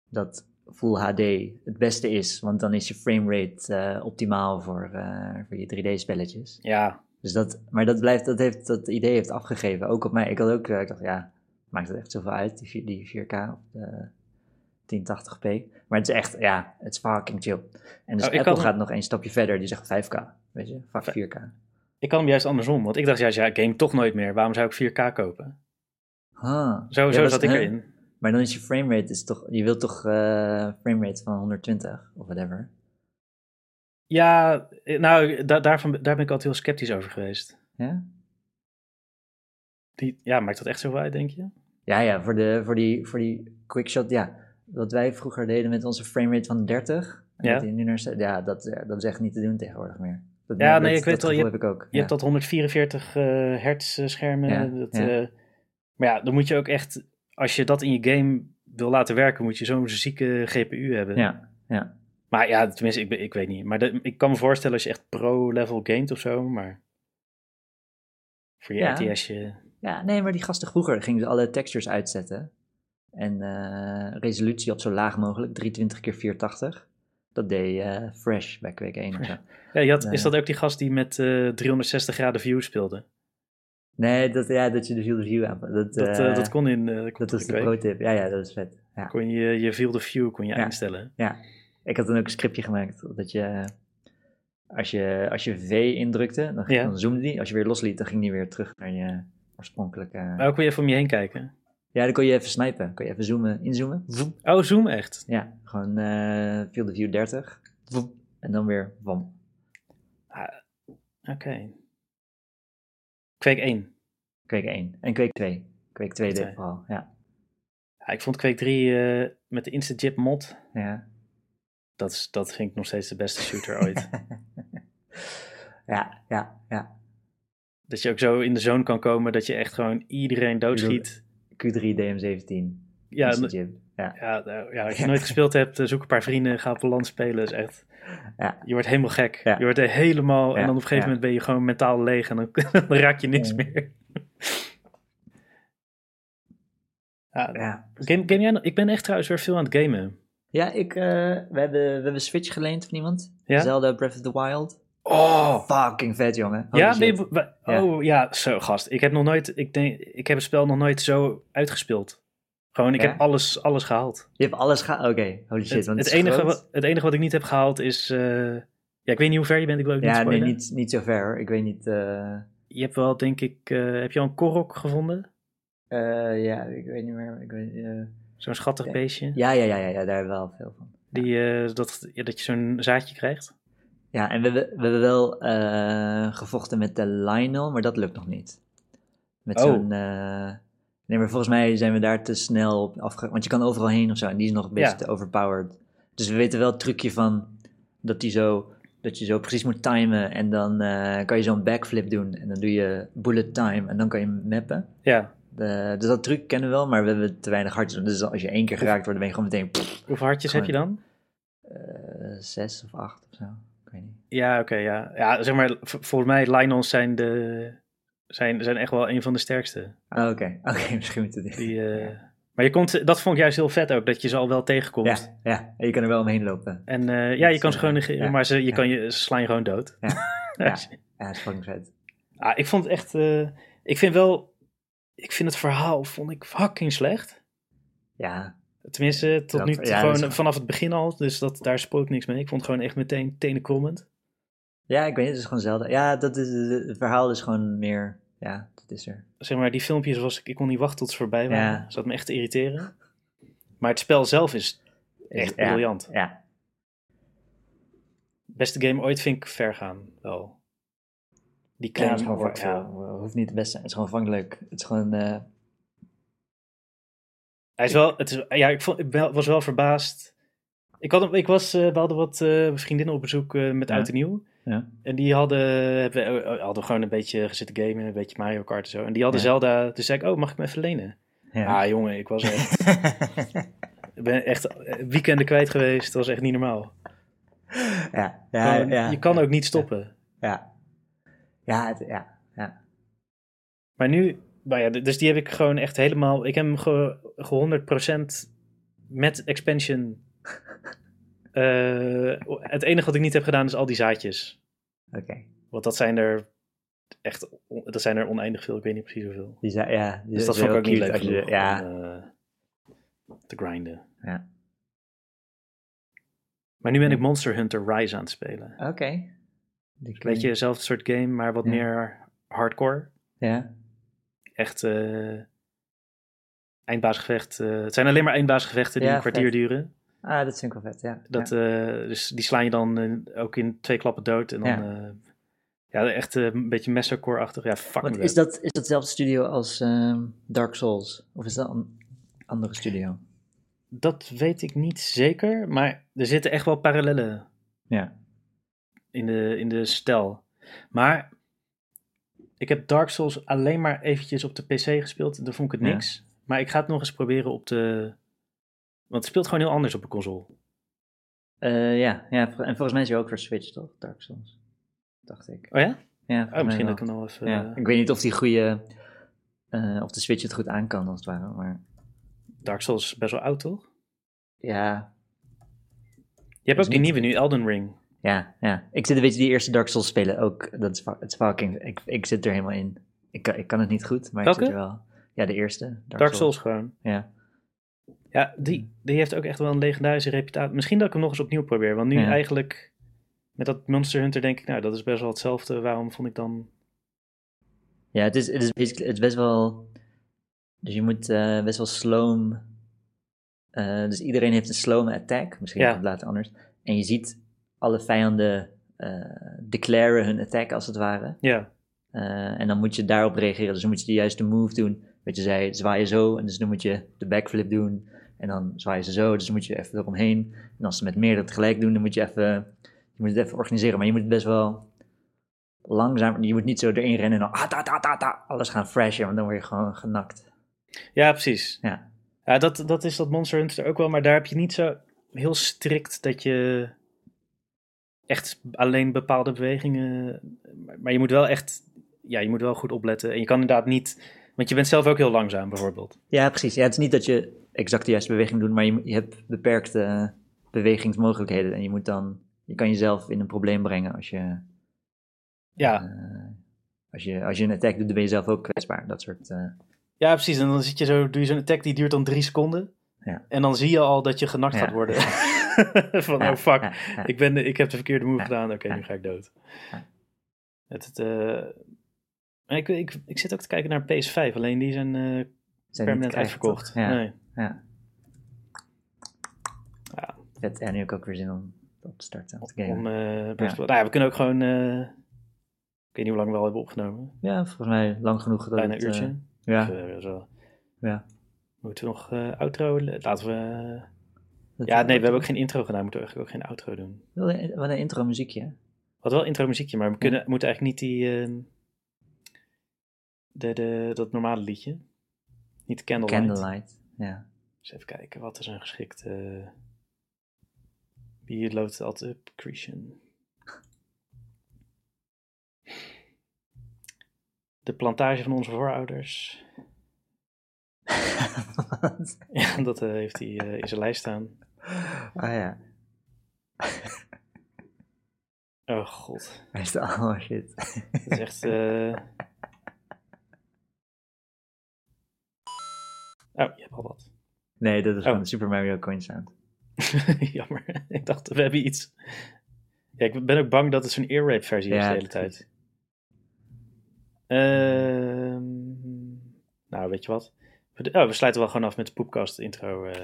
dat Full HD het beste is, want dan is je framerate eh optimaal voor, eh, voor je 3D-spelletjes. ja, Dus dat, maar dat blijft, dat heeft, dat idee heeft afgegeven, ook op mij. Ik had ook, eh, ik dacht, ja, maakt het echt zoveel uit, die, die 4K of de 1080p. Maar het is echt, ja, het is fucking chill. En dus Oh, ik Apple gaat nog één stapje verder, die zegt 5K, weet je, Vij- 4K. ik kan hem juist andersom. Want ik dacht juist, ja, ik game toch nooit meer. Waarom zou ik 4K kopen? Ah. Zo, Ja, zo zat ik erin. Maar dan is je framerate, is toch, je wilt toch eh framerate van 120 of whatever. Ja, eh, nou, da daarvan, daar ben ik altijd heel sceptisch over geweest. Ja? Die, ja, maakt dat echt zoveel uit, denk je? Ja, ja, voor, de, voor, die, voor die quickshot, ja. Wat wij vroeger deden met onze framerate van 30. en Ja. dat nu naar, ja, dat, ja, dat is echt niet te doen tegenwoordig meer. Dat, Ja, dat- nee, ik dat weet wel, je heb ik ook. Je hebt dat 144 eh hertz eh, schermen. Ja, dat, ja. eh, Maar ja, dan moet je ook echt, als je dat in je game wil laten werken, moet je zo'n zieke GPU hebben. Ja, ja. Maar ja, tenminste, ik, ik weet niet. Maar ik kan me voorstellen als je echt pro-level gamet of zo, maar voor je Ja. RTS'je... Ja, nee, maar die gasten vroeger gingen ze alle textures uitzetten. En eh, resolutie op zo laag mogelijk, 320 keer 480. Dat deed eh, Fresh bij Quake 1 of zo. Ja, je had, is dat ook die gast die met eh 360 graden view speelde? Nee, dat, ja, dat je de field of view aan. Dat, Dat, eh, eh, dat kon in... eh, dat is de pro-tip. Ja, ja, dat is vet. Ja. Kon je je field of view kon je Ja. instellen. ja. Ik had dan ook een scriptje gemaakt. Dat je, als je, als je V indrukte, dan, Ja. dan zoomde die. Als je weer losliet, dan ging die weer terug naar je oorspronkelijke... Maar ook je even om je heen kijken. Ja, dan kon je even snipen. Kon je even zoomen, inzoomen. Oh, zoom echt. Ja, gewoon eh field of view 30. Voem. En dan weer vom. Oké. Quake 1. Quake 1 en Quake 2. Quake 2 Twee. dit vooral, ja. Ja, ik vond Quake 3 eh, met de Instant mod, Ja. dat, is, dat vind ik nog steeds de beste shooter ooit. *laughs* ja, ja, ja. Dat je ook zo in de zone kan komen dat je echt gewoon iedereen doodschiet. Q3 DM17. Ja. Ja. ja, nou, ja, als je *laughs* nooit gespeeld hebt, eh, zoek een paar vrienden, ga op een land spelen. is echt, Ja. je wordt helemaal gek. Ja. Je wordt helemaal, en dan op een gegeven moment ben je gewoon mentaal leeg en dan, *laughs* dan raak je niks meer. *laughs* ja. Game, game jij? Ik ben echt trouwens weer veel aan het gamen. Ja, ik, eh, we, hebben, we hebben Switch geleend van iemand. Zelda Breath of the Wild. Oh, Fucking vet, jongen. Holy ja, wa- oh ja, zo gast. Ik heb nog nooit, ik denk, ik heb het spel nog nooit zo uitgespeeld. Gewoon, ik Ja? heb alles, alles gehaald. Je hebt alles gehaald. Oké, holy shit. Het, want het, enige, wat, het enige wat ik niet heb gehaald is, eh, ja, ik weet niet hoe ver je bent, ik wil ook niet Ja, nee, niet, niet zo ver hoor. Ik weet niet. eh, Je hebt wel, denk ik, eh, heb je al een korok gevonden? eh, ja, ik weet niet meer. Ik weet, eh, Zo'n schattig Ja. beestje. ja, ja, ja, ja, ja, daar hebben we wel veel van. Die, eh, dat, ja, dat je zo'n zaadje krijgt. Ja, en we, hebben- we hebben wel eh, gevochten met de Lionel, maar dat lukt nog niet. Met Oh. zo'n... eh, nee, maar volgens mij zijn we daar te snel op afge... Want je kan overal heen of zo, en die is nog beetje Ja. overpowered. Dus we weten wel het trucje van dat, die zo, dat je zo precies moet timen en dan eh, kan je zo'n backflip doen. En dan doe je bullet time en dan kan je mappen. Ja. De, dus dat truc kennen we wel, maar we hebben te weinig hartjes. Dus als je één keer geraakt wordt, dan ben je gewoon meteen pff, Hoeveel hartjes heb je dan? zes of acht of zo. Ja, oké, ja. Ja, zeg maar, v- volgens mij, Lionels zijn, de, zijn, zijn echt wel een van de sterkste. Oh, Oké, *laughs* oké, misschien moeten we Die, eh, Maar je komt, dat vond ik juist heel vet ook, dat je ze al wel tegenkomt. Ja, ja, en je kan er wel omheen lopen. En eh, ja, je kan ze eh, gewoon negeren, ja, maar ze, je ja. kan je, ze slaan je gewoon dood. Ja, *laughs* ja. Ja, het is fucking vet. Ah, ik vond het echt, eh, ik vind wel, ik vind het verhaal, vond ik fucking slecht. Ja, Tenminste, tot Dat- nu toe, dat gewoon vanaf het begin al, dus dat, daar spook ik niks mee. Ik vond het gewoon echt meteen tenenkrommend. Ja ik weet het, het is gewoon zelden. Ja, dat is, het verhaal is gewoon meer, ja, dat is er. Zeg maar, die filmpjes was ik, ik kon niet wachten tot ze voorbij waren. Ja. Zat me echt te irriteren. Maar het spel zelf is echt ja, briljant. Ja, Beste game ooit vind ik ver gaan, wel. Die ja, claim ja, veel. hoeft niet het beste zijn, het is gewoon vangelijk. Het is gewoon, eh, Hij is wel, het is, ja, ik, vond, ik was wel verbaasd. Ik, had, ik was, eh, we hadden wat eh, vriendinnen op bezoek met Ja. Oud en Nieuw. Ja. En die hadden, hebben, eh, hadden gewoon een beetje gezitten gamen, een beetje Mario Kart en zo. En die hadden Ja. Zelda, dus zei ik, oh, mag ik me even lenen? Ja. Ah, jongen, ik was echt, *laughs* ik ben echt eh, weekenden kwijt geweest. Dat was echt niet normaal. ja, ja, Gewoon, ja, je kan ook niet stoppen. Ja, ja, het- ja, ja. Maar nu, nou ja, dus die heb ik gewoon echt helemaal. Ik heb hem ge, ge 100% met expansion. Eh, het enige wat ik niet heb gedaan is al die zaadjes. Oké. Want dat zijn er echt, dat zijn er oneindig veel. Ik weet niet precies hoeveel. Die zei, ja, die Dus dat zijn vond ik ook niet leuk als je- genoeg Ja, om eh, te grinden. ja. Maar nu ben ik Monster Hunter Rise aan het spelen. Oké. Die ken Weet ik. je, hetzelfde soort game, maar wat Ja. meer hardcore. Ja, Echt eh eindbaasgevecht. het zijn alleen maar eindbaasgevechten die Ja, een kwartier vet. duren. Ah, dat vind ik wel vet, ja. Dat, eh, dus die slaan je dan eh, ook in twee klappen dood. En dan, Ja. ja, ja echt eh, een beetje messercore-achtig. Ja, fucking Want is dat, is dat studio als ehm, Dark Souls? Of is dat een andere studio? Dat weet ik niet zeker, maar er zitten echt wel parallellen Ja. in de, in de stijl. Maar ik heb Dark Souls alleen maar eventjes op de PC gespeeld. Daar vond ik het Ja. niks. Maar ik ga het nog eens proberen op de... Want het speelt gewoon heel anders op een console. Eh, ja, ja, en volgens mij is hij ook voor Switch, toch? Dark Souls. Dacht ik. Oh ja? Ja, Oh, misschien dat ik hem nog even... Ja, eh, ik weet niet of die goede, eh, of de Switch het goed aan kan, als het ware. Maar Dark Souls is best wel oud, toch? ja, Je hebt ook die niet- nieuwe nu, Elden Ring. ja, ja. Ik zit een beetje die eerste Dark Souls spelen ook. Dat is, het is fucking, ik, ik zit er helemaal in. Ik kan, ik kan het niet goed, maar ik zit er wel. Ja, de eerste. Dark, Dark Souls gewoon. Ja. Ja, die, die heeft ook echt wel een legendarische reputatie. Misschien dat ik hem nog eens opnieuw probeer. Want nu Ja. eigenlijk, met dat Monster Hunter denk ik, nou, dat is best wel hetzelfde. Waarom vond ik dan... Ja, het is, het is, het is best wel. Dus je moet eh, best wel sloom. eh, dus iedereen heeft een sloom attack. Misschien Ja. later anders. En je ziet alle vijanden eh declaren hun attack als het ware. Ja, en dan moet je daarop reageren. Dus dan moet je de juiste move doen. Wat je zei, zwaai je zo. En dus dan moet je de backflip doen. En dan zwaai je ze zo. Dus dan moet je even eromheen. En als ze met meerdere tegelijk doen, dan moet je even. Je moet het even organiseren. Maar je moet het best wel langzaam. Je moet niet zo erin rennen en dan. Ah, ta, ta, ta, ta, alles gaan freshen. Want dan word je gewoon genakt. ja precies. Ja. Ja, dat, dat is dat Monster Hunter ook wel. Maar daar heb je niet zo heel strikt dat je echt alleen bepaalde bewegingen... Maar, maar je moet wel echt... Ja, je moet wel goed opletten. En je kan inderdaad niet... Want je bent zelf ook heel langzaam, bijvoorbeeld. Ja, precies. Ja, het is niet dat je exact de juiste beweging doet. Maar je, hebt beperkte eh, bewegingsmogelijkheden. En je moet dan. Je kan jezelf in een probleem brengen als je. Ja, eh, als je, als je een attack doet, dan ben je zelf ook kwetsbaar. Dat soort. eh, Ja, precies. En dan zit je zo, doe je zo'n attack die duurt dan drie seconden. Ja. En dan zie je al dat je genakt Ja. gaat worden. *laughs* *laughs* Van, oh fuck, ik, ben, ik heb de verkeerde move gedaan. Oké, nu ga ik dood. Het, het, ik, ik, ik zit ook te kijken naar PS5. Alleen die zijn Zijn permanent uitverkocht. Nee. Ja. Ja. Vet. En nu heb ik ook weer zin om op te starten. Om te Om, gamen. best wel- nou ja, we kunnen ook gewoon... eh, ik weet niet hoe lang we al hebben opgenomen. Ja, volgens mij lang genoeg. dat Bijna een eh, uurtje. ja, zo. ja. Moeten we nog outro? Laten we... Dat- Ja, nee, we hebben ook geen intro gedaan. Moeten we eigenlijk ook geen outro doen. Wel een- Wat een intro muziekje. Hadden wel intro muziekje, maar we kunnen, moeten eigenlijk niet die... ehm, de, de, dat normale liedje. Niet de Candlelight. Candlelight. Ja. Dus even kijken, wat is een geschikte... Wie loopt het altijd up? Christian. De plantage van onze voorouders. *laughs* Ja, dat eh, heeft hij eh, in zijn lijst staan. ah ja. Oh god. Hij is de shit. Dat is echt... eh, Oh, je hebt al wat. Nee, dat is Oh. gewoon de Super Mario Coin Sound. *laughs* Jammer. Ik dacht, we hebben iets. Ja, ik ben ook bang dat het zo'n ear rape versie is de hele tijd. Ehm, nou, weet je wat? We, oh, we sluiten wel gewoon af met de poepkast intro. eh.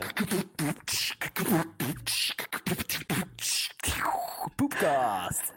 Poepcast.